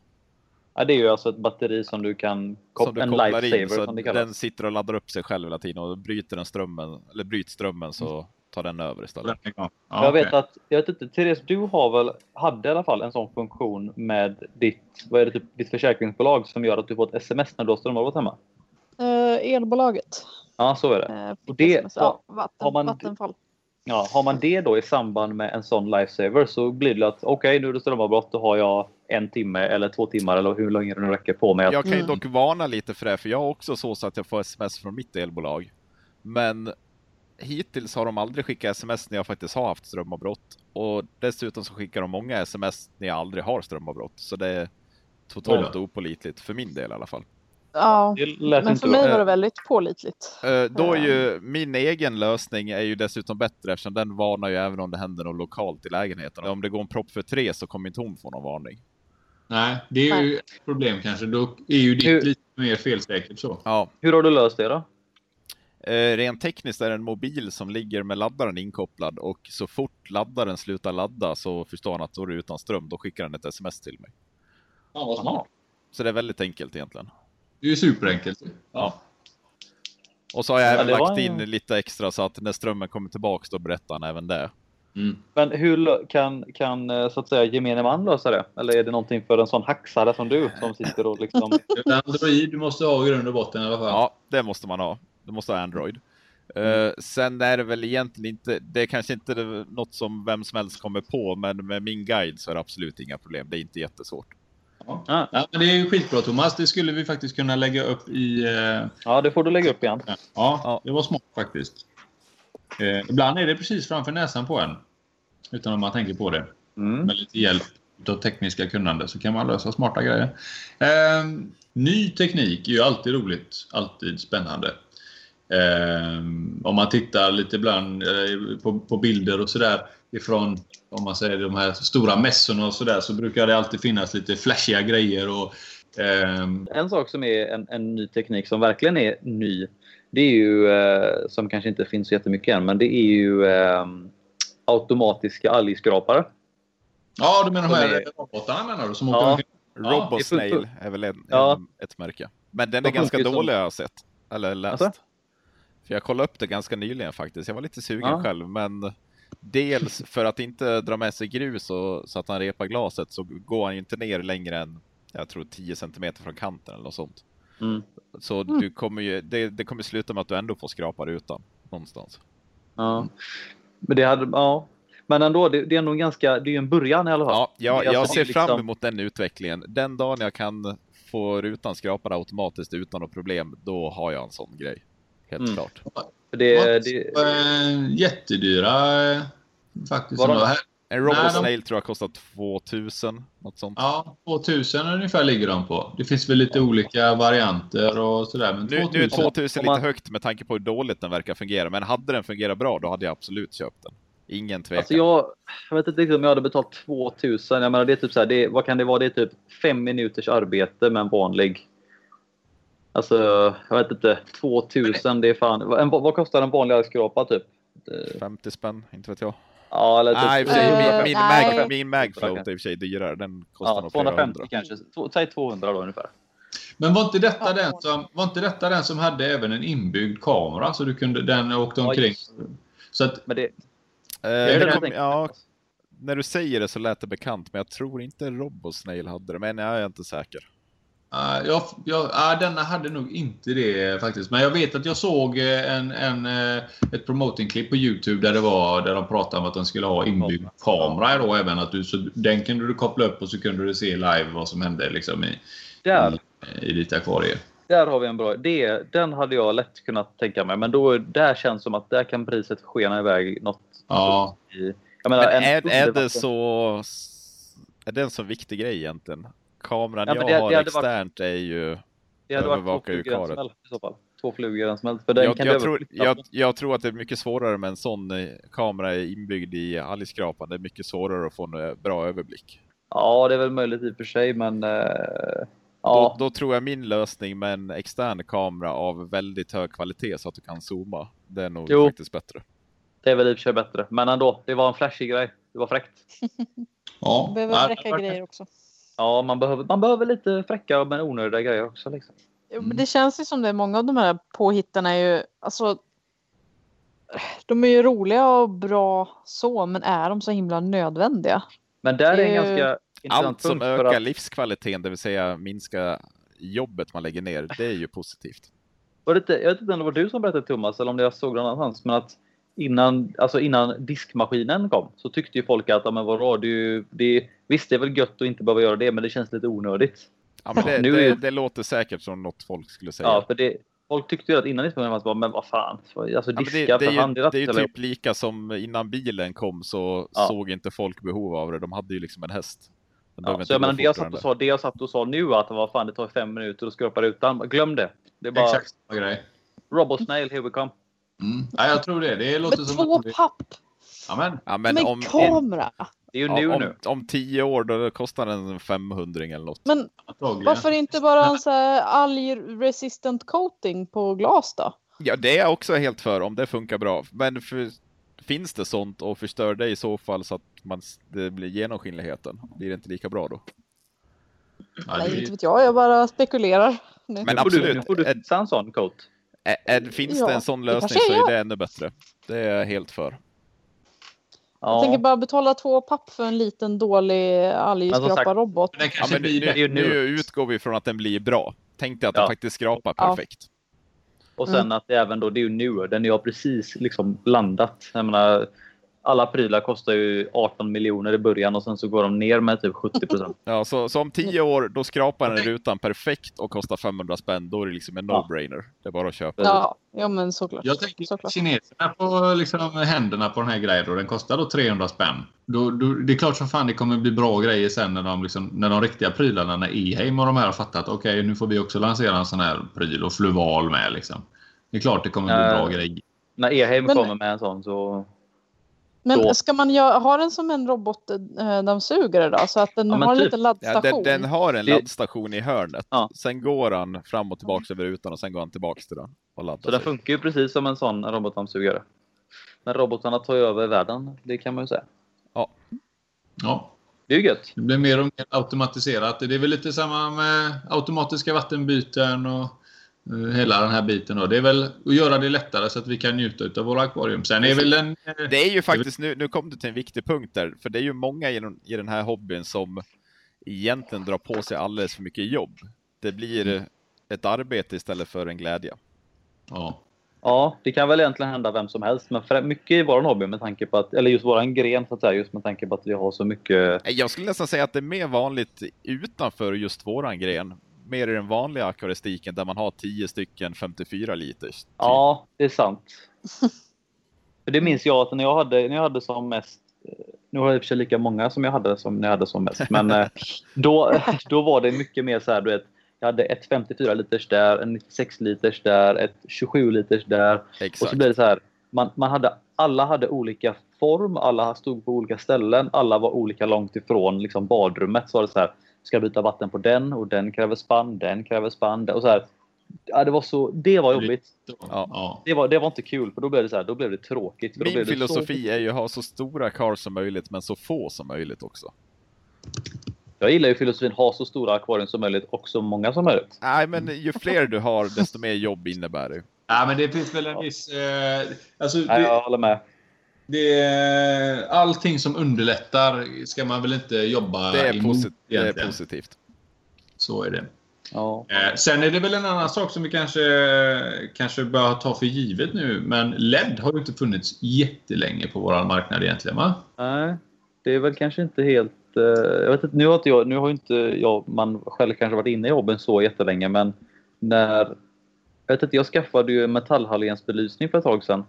Ja, det är ju alltså ett batteri som du kan koppla, du en lifesaver in, så som det kallas. den sitter och laddar upp sig själv hela tiden och bryter den strömmen, eller bryts strömmen så tar den över istället. Ja, jag vet att, jag vet inte, Therese, du har väl, hade i alla fall en sån funktion med ditt, vad är det, typ, ditt försäkringsbolag som gör att du får ett sms när du har strömavbrott hemma? Eh, elbolaget. Ja, så är det. Eh, Och det- SMS. ja, vatten, har man- Vattenfall. Ja, har man det då i samband med en sån lifesaver så blir det att okej, nu är det strömavbrott, då har jag en timme eller två timmar eller hur länge det nu räcker på mig. Att, Jag kan ju Mm. dock varna lite för det, för jag har också så, så att jag får sms från mitt elbolag. Men hittills har de aldrig skickat sms när jag faktiskt har haft strömavbrott. Och dessutom så skickar de många sms när jag aldrig har strömavbrott. Så det är totalt opålitligt, för min del i alla fall. Ja, men för mig var det väldigt pålitligt. Eh, Då är ju min egen lösning är ju dessutom bättre eftersom den varnar ju även om det händer något lokalt i lägenheten. Om det går en propp för tre så kommer inte hon få någon varning. Nej, det är ju ett problem kanske. Då är ju ditt Hur- lite mer felsäkert så. Ja, Hur har du löst det då? Eh, rent tekniskt är det en mobil som ligger med laddaren inkopplad och så fort laddaren slutar ladda så förstår han att då är det utan ström. Då skickar den ett sms till mig. Ja, vad smart. Så det är väldigt enkelt egentligen. Det är ju superenkelt. Ja. Och så har jag Ja, även lagt en- in lite extra så att när strömmen kommer tillbaks då berättar han även det. Mm. Men hur kan, kan eh, så att säga gemene man lösa det? Eller är det någonting för en sån hacksare som du som sitter och liksom... Det är Android du måste ha i grund och botten i alla fall. Ja, det måste man ha. Du måste ha Android. Uh, sen är det väl egentligen inte, det är kanske inte något som vem som helst kommer på, men med min guide så är det absolut inga problem. Det är inte jättesvårt. Ja. Ja, men det är skitbra Thomas. Det skulle vi faktiskt kunna lägga upp i... Uh... Ja, det får du lägga upp igen. Ja, ja. det var smart faktiskt. Uh, ibland är det precis framför näsan på en. Utan att man tänker på det. Mm. Med lite hjälp av tekniska kunnande så kan man lösa smarta grejer. Uh, ny teknik är ju alltid roligt. Alltid spännande. Om man tittar lite ibland på, på bilder och sådär ifrån om man säger de här stora mässorna och sådär så brukar det alltid finnas lite flashiga grejer. Och, ehm... En sak som är en, en, ny teknik som verkligen är ny. Det är ju, eh, som kanske inte finns så jättemycket än, men det är ju eh, automatiska algskrapare. Ja, du menar de här är... robotarna menar du? Som ja. åker ja. Robosnail är väl en, ja. ett märke. Men den är ganska dålig har jag sett. Eller läst. Alltså? För jag kollade upp det ganska nyligen faktiskt. Jag var lite sugen ja. själv, men Dels för att inte dra med sig grus och, så att han repar glaset så går han inte ner längre än jag tror 10 cm från kanten eller något sånt. Mm. Så mm. du kommer ju, det, det, kommer sluta med att du ändå får skrapa rutan någonstans. Ja, men det hade, ja. Men ändå, det, det är ändå ganska, det är en början i alla fall. Ja, jag, jag ser liksom... fram emot den utvecklingen. Den dagen jag kan få rutan skrapad automatiskt utan något problem, då har jag en sån grej. Helt mm. klart. Det, det... Äh, jättedyra eh, faktiskt. Var en RoboSnail tror jag kostar 2000. Något sånt. Ja, 2000 ungefär ligger de på. Det finns väl lite ja. olika varianter och sådär. Men nu, 2000, nu är 2000 lite högt med tanke på hur dåligt den verkar fungera. Men hade den fungerat bra, då hade jag absolut köpt den. Ingen tvekan. Alltså jag, jag vet inte om jag hade betalt 2000. Jag menar, det är typ så här, det, vad kan det vara? Det är typ fem minuters arbete med en vanlig Alltså, jag vet inte. 2000, det är fan... En, vad kostar en vanlig skrapa typ? 50 spänn, inte vet jag. Ja, eller typ... Nej, min, min, Mag, min Magfloat är i och för sig dyrare. Den kostar ja, nog 250 kanske. Säg 200 då ungefär. Men var inte, detta den som, var inte detta den som hade även en inbyggd kamera? Så du kunde, den åkte omkring? Ja, så att, men det, eh, det kom, ja, när du säger det så lät det bekant, men jag tror inte Robosnail hade det. Men jag är inte säker. Uh, jag, jag, uh, denna hade nog inte det faktiskt. Men jag vet att jag såg eh, en, en, uh, ett promoting-klipp på Youtube där det var där de pratade om att de skulle ha inbyggd kamera då även. Att du, så den kunde du koppla upp och så kunde du se live vad som hände liksom i, där. i, i ditt akvarie. Där har vi en bra idé. Den hade jag lätt kunnat tänka mig. Men då, där känns som att där kan priset skena iväg något. Ja. I, jag menar, men är, är det så... Är det en så viktig grej egentligen? Kameran ja, jag det, har det externt varit, är ju det hade övervakar ju karet. Smäll, i så fall. Två flugor en smäll. För den jag, kan jag, tror, jag, jag, tror att det är mycket svårare med en sån eh, kamera inbyggd i algskrapan. Det är mycket svårare att få en eh, bra överblick. Ja, det är väl möjligt i och för sig, men uh, ja. Då, då, tror jag min lösning med en extern kamera av väldigt hög kvalitet så att du kan zooma. Det är nog jo. faktiskt bättre. Det är väl i och för sig bättre, men ändå. Det var en flashig grej. Det var fräckt. ja. Behöver fräcka grejer också. Ja, man behöver, man behöver lite fräcka men onödiga grejer också. Liksom. Jo, men det känns ju som det. Många av de här påhittarna är ju, alltså, de är ju roliga och bra så, men är de så himla nödvändiga? Men där är en ganska Allt som ökar att... livskvaliteten, det vill säga minska jobbet man lägger ner, det är ju positivt. Var det, jag vet inte om det var du som berättade Thomas, eller om det jag såg det någon annanstans, men att innan, alltså innan diskmaskinen kom så tyckte ju folk att, ja, men vadå, det, det, visst det är väl gött att inte behöva göra det, men det känns lite onödigt. Ja, men det, nu det, det låter säkert som något folk skulle säga. Ja, för det, folk tyckte ju att innan diskmaskinen var men vad fan, alltså diska ja, det, det, för hand. Det, det är ju typ lika som innan bilen kom så ja. såg inte folk behov av det. De hade ju liksom en häst. Ja, så jag menar, det jag, satt och sa, det jag satt och sa nu att vad fan det tar fem minuter att skrapa rutan. Glöm det. Det är bara... Exakt samma grej. Robosnail, here we come. Mm. Ja, jag tror det. Det låter Med som två papp! Amen. Ja, men Med om, kamera! Det är ju nu om, nu. Om tio år då kostar den 500 eller något. Men varför inte bara en så här alg-resistant coating på glas då? Ja, det är jag också helt för om det funkar bra. Men för, finns det sånt och förstör det i så fall så att man, det blir genomskinligheten? Blir det inte lika bra då? Nej, inte vet jag. Jag bara spekulerar. Nu. Men absolut. Nu får du fixa en sån coat. Är, finns ja, det en sån lösning så är det ännu bättre. Det är jag helt för. Ja. Jag tänker bara betala två papp för en liten dålig algskrapa-robot. Ja, nu, nu, nu, utgår vi från att den blir bra. Tänk dig att ja. den faktiskt skrapar perfekt. Och sen Mm. att det även då, det är ju newer, den har precis liksom landat. Jag menar, alla prylar kostar ju 18 miljoner i början och sen så går de ner med typ 70 procent. Ja, så, så om tio år, då skrapar den rutan perfekt och kostar 500 spänn. Då är det liksom en Ja. no-brainer. Det är bara att köpa. Ja, ja men såklart. Jag tänker såklart. kineserna på liksom händerna på den här grejen och den kostar då 300 spänn. Då, då, det är klart som fan det kommer bli bra grejer sen när de, liksom, när de riktiga prylarna, när Eheim och de här har fattat okej nu får vi också lansera en sån här pryl och Fluval med liksom. Det är klart det kommer bli Ja. bra grejer. När Eheim Men- kommer med en sån så... Men Då. ska man göra, ha den som en robotdammsugare då? Så att den Ja, har en typ. liten Ja, laddstation? den, den har en laddstation i hörnet. Ja. Sen går han fram och tillbaka över rutan och sen går han tillbaka till den och laddar Så den funkar ju precis som en sån robotdammsugare. Men robotarna tar ju över världen, det kan man ju säga. Ja, Det är ju gött. det blir mer och mer automatiserat. Det är väl lite samma med automatiska vattenbyten och eh, hela den här biten. Då. Det är väl att göra det lättare så att vi kan njuta av våra akvarium. Sen är väl en... eh, Det är ju faktiskt, nu, nu kom du till en viktig punkt där, för det är ju många i den, i den här hobbyn som egentligen drar på sig alldeles för mycket jobb. Det blir Mm. ett arbete istället för en glädje. Ja. Ja, det kan väl egentligen hända vem som helst, men för mycket i vår hobby med tanke på att, eller just våran gren så att säga, just med tanke på att vi har så mycket. Jag skulle nästan säga att det är mer vanligt utanför just våran gren. Mer i den vanliga akvaristiken där man har 10 stycken 54 liters. typ. Ja, det är sant. För det minns jag att när jag hade, när jag hade som mest, eh, nu har jag i och för sig lika många som jag hade som när jag hade som mest, men eh, då, då var det mycket mer så här, du vet, jag hade ett 54 liters där, en 96 liters där, ett 27 liters där. Och Exakt. så blev det så här, man, man hade, alla hade olika form, alla stod på olika ställen, alla var olika långt ifrån liksom badrummet. Så var det så här, ska byta vatten på den och den kräver spann, den kräver spann. Och så här, ja, det, var så, det var jobbigt. Ja. Det var, det var inte kul, för då blev det, så här, då blev det tråkigt. För då Min blev det filosofi är ju att ha så stora cars som möjligt, men så få som möjligt också. Så, jag gillar ju filosofin, ha så stora akvarium som möjligt och så många som möjligt. Nej, men ju fler du har, desto mer jobb innebär det. ja, men det finns väl en viss... Eh, alltså, Nej, det, jag håller med. Det, är- allting som underlättar ska man väl inte jobba Det är, emot posit- det är positivt. Så är det. Ja. Eh, sen är det väl en annan sak som vi kanske, kanske bör ta för givet nu. Men LED har ju inte funnits jättelänge på vår marknad egentligen, va? Nej, det är väl kanske inte helt... eh, jag vet inte, nu har inte jag, nu har inte jag, man själv kanske varit inne i jobben så jättelänge, men när... Jag vet inte, jag skaffade ju metallhalogens-belysning för ett tag sedan.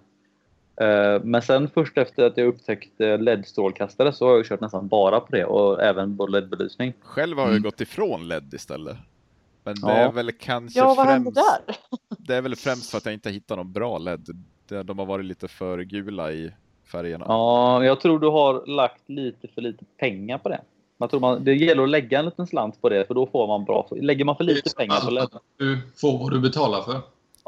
Eh, Men sen först efter att jag upptäckte LED-strålkastare så har jag kört nästan bara på det och även på LED-belysning. Själv har jag Mm. gått ifrån LED istället. Men det Ja. är väl kanske Ja, vad främst... där? Det är väl främst för att jag inte hittat någon bra LED. De har varit lite för gula i färgerna. Ja, jag tror du har lagt lite för lite pengar på det. Jag tror man, det gäller att lägga en liten slant på det för då får man bra. Lägger man för lite pengar på LED. Du får vad du betalar för.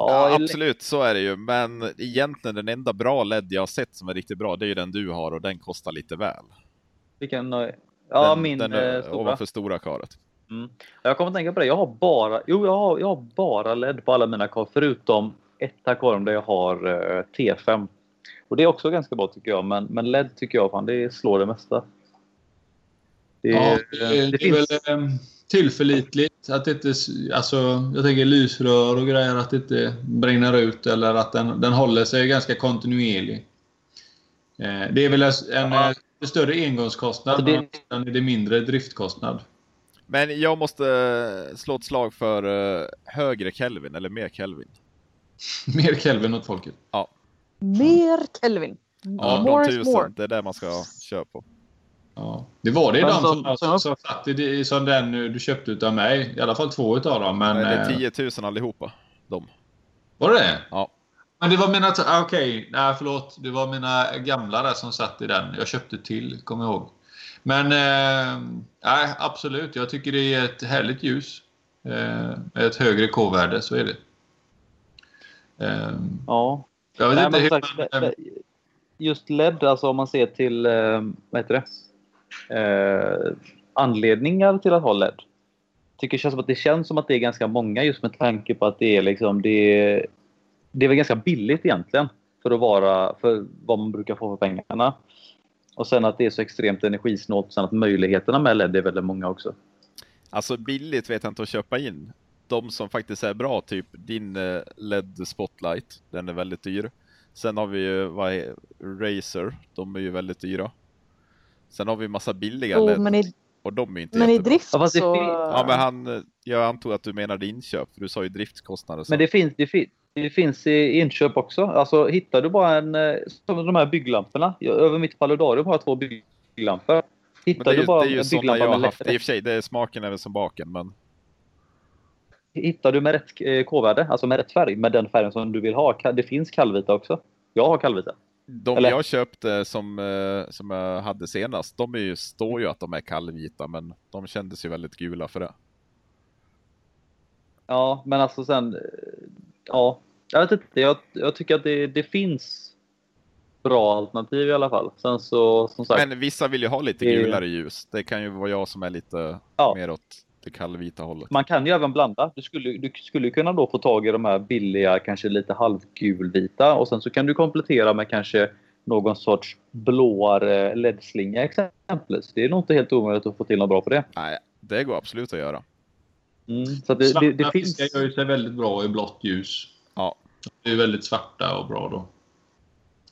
Ja, absolut, så är det ju. Men egentligen den enda bra LED jag har sett som är riktigt bra, det är ju den du har och den kostar lite väl. Vilken, ja, den, min den eh, är stora. ovanför stora karet. Mm. Jag kommer att tänka på det. Jag har bara, jo, jag har, jag har bara LED på alla mina kar förutom ett akvarium där jag har eh, T5. Och det är också ganska bra tycker jag. Men, men LED tycker jag fan, det slår det mesta. Det, Ja, det, det, det är finns, väl eh, tillförlitligt. Att det inte, alltså, jag tänker lysrör och grejer, att det inte brinner ut eller att den, den håller sig ganska kontinuerlig. Eh, det är väl en Ja. större engångskostnad, Alltså det- men är det mindre driftkostnad. Men jag måste eh, slå ett slag för eh, högre Kelvin, eller mer Kelvin. Mer Kelvin åt folket. Mer Kelvin. Ja, more 18 is 000, more. det är det man ska köra på. Ja. Det var det Men de som- satt i det, som den du köpte utav mig. I alla fall två utav dem. Men, Eller eh, 10 000 allihopa. De. Var det det? Ja. Men det var mina... ah, Okej, nej förlåt. Det var mina gamla där som satt i den. Jag köpte till, jag ihåg. Men eh, nej, absolut. Jag tycker det är ett härligt ljus. Eh, ett högre K-värde, så är det. Eh, ja. jag vet Nej, inte hur man, det- det- just LED, alltså om man ser till eh, vad heter det? Eh, anledningar till att ha LED. Tycker det känns som att det känns som att det är ganska många just med tanke på att det är liksom det är, det är väl ganska billigt egentligen för att vara för vad man brukar få för pengarna. Och sen att det är så extremt energisnålt sen att möjligheterna med LED är väldigt många också. Alltså billigt vet jag inte att köpa in. de som faktiskt är bra, typ din eh, LED Spotlight, den är väldigt dyr. Sen har vi ju vad är, Razer, de är ju väldigt dyra. Sen har vi massa billiga Jo, LED men i, och de är inte men i jättebra. drift Ja, fast det så... Ja men han, jag antog att du menade inköp, för du sa ju driftskostnader. så. Men det finns, det, fin, det finns i inköp också. Alltså hittar du bara en, eh, som de här bygglamporna. Jag- Över mitt paludarium har jag två bygglampor. Hittar det är du ju, bara det är ju en bygglampa jag har med haft. I och för sig, det är smaken även som baken, men hittar du med rätt eh, K-värde, alltså med rätt färg, med den färgen som du vill ha. Det finns kallvita också. Jag har kallvita. De Eller- jag köpte som, eh, som jag hade senast, de är ju, står ju att de är kallvita, men de kändes ju väldigt gula för det. Ja, men alltså sen... eh, Ja, jag vet inte. Jag, jag tycker att det, det finns bra alternativ i alla fall. Sen så, som sagt. Men vissa vill ju ha lite gulare ljus. Det kan ju vara jag som är lite Ja. mer åt det kallvita hållet. Man kan ju även blanda. Du skulle, du skulle kunna då få tag i de här billiga, kanske lite halvgulvita och sen så kan du komplettera med kanske någon sorts blåare LED-slinga exempelvis. Det är nog inte helt omöjligt att få till något bra på det. Nej, det går absolut att göra. Mm. Så att det, Svarta det, det finns... fiskar gör ju sig väldigt bra i blått ljus. Ja. Det är väldigt svarta och bra då.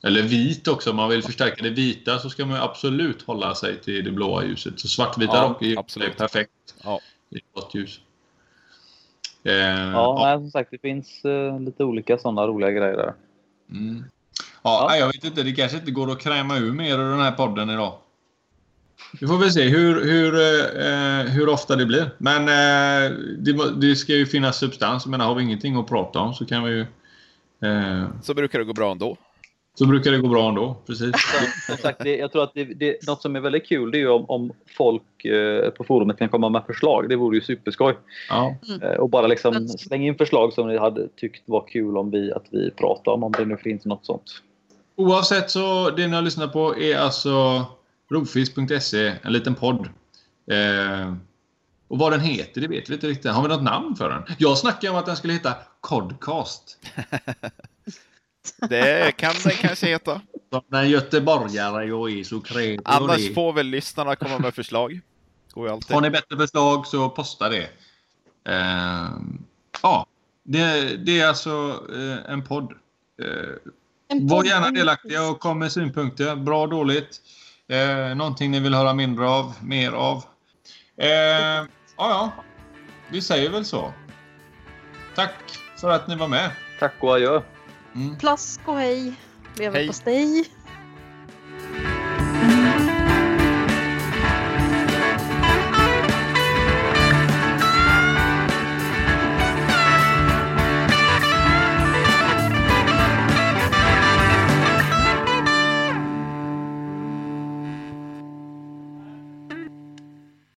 Eller vit också. Om man vill förstärka det vita så ska man ju absolut hålla sig till det blåa ljuset. Så svartvita Ja, rock är ju absolut. perfekt Ja. I blått ljus. Eh, Ja, nej, som sagt, det finns eh, lite olika sådana roliga grejer där. Mm. Ja, Ja. nej, jag vet inte. Det kanske inte går att kräma ur mer ur den här podden idag. Vi får väl se hur, hur, eh, hur ofta det blir. Men eh, det, det ska ju finnas substans. Menar, har vi ingenting att prata om så kan vi ju... Eh, Så brukar det gå bra ändå. Så brukar det gå bra ändå. Precis. Det, jag tror att det, det, något som är väldigt kul det är ju om, om folk eh, på forumet kan komma med förslag. Det vore ju superskoj. Ja. Eh, och bara liksom slänga in förslag som ni hade tyckt var kul om vi, att vi pratar om, om det nu finns något sånt. Oavsett så, det ni har lyssnat på är alltså rovfisk.se, en liten podd. Eh, och vad den heter, det vet vi inte riktigt. Har vi något namn för den? Jag snackade om att den skulle heta Codcast. Det kan den kanske heta. Som en göteborgare jag är så krävd. Annars får väl lyssnarna komma med förslag. Går alltid. Har ni bättre förslag så posta det. Eh, ja, det, det är alltså eh, en podd. Eh, En var podd- gärna delaktiga och kom med synpunkter. Bra, dåligt. Eh, någonting ni vill höra mindre av, mer av. Eh, ja, ja. Vi säger väl så. Tack för att ni var med. Tack och adjö! Mm. Plask och hej. Leverpastej.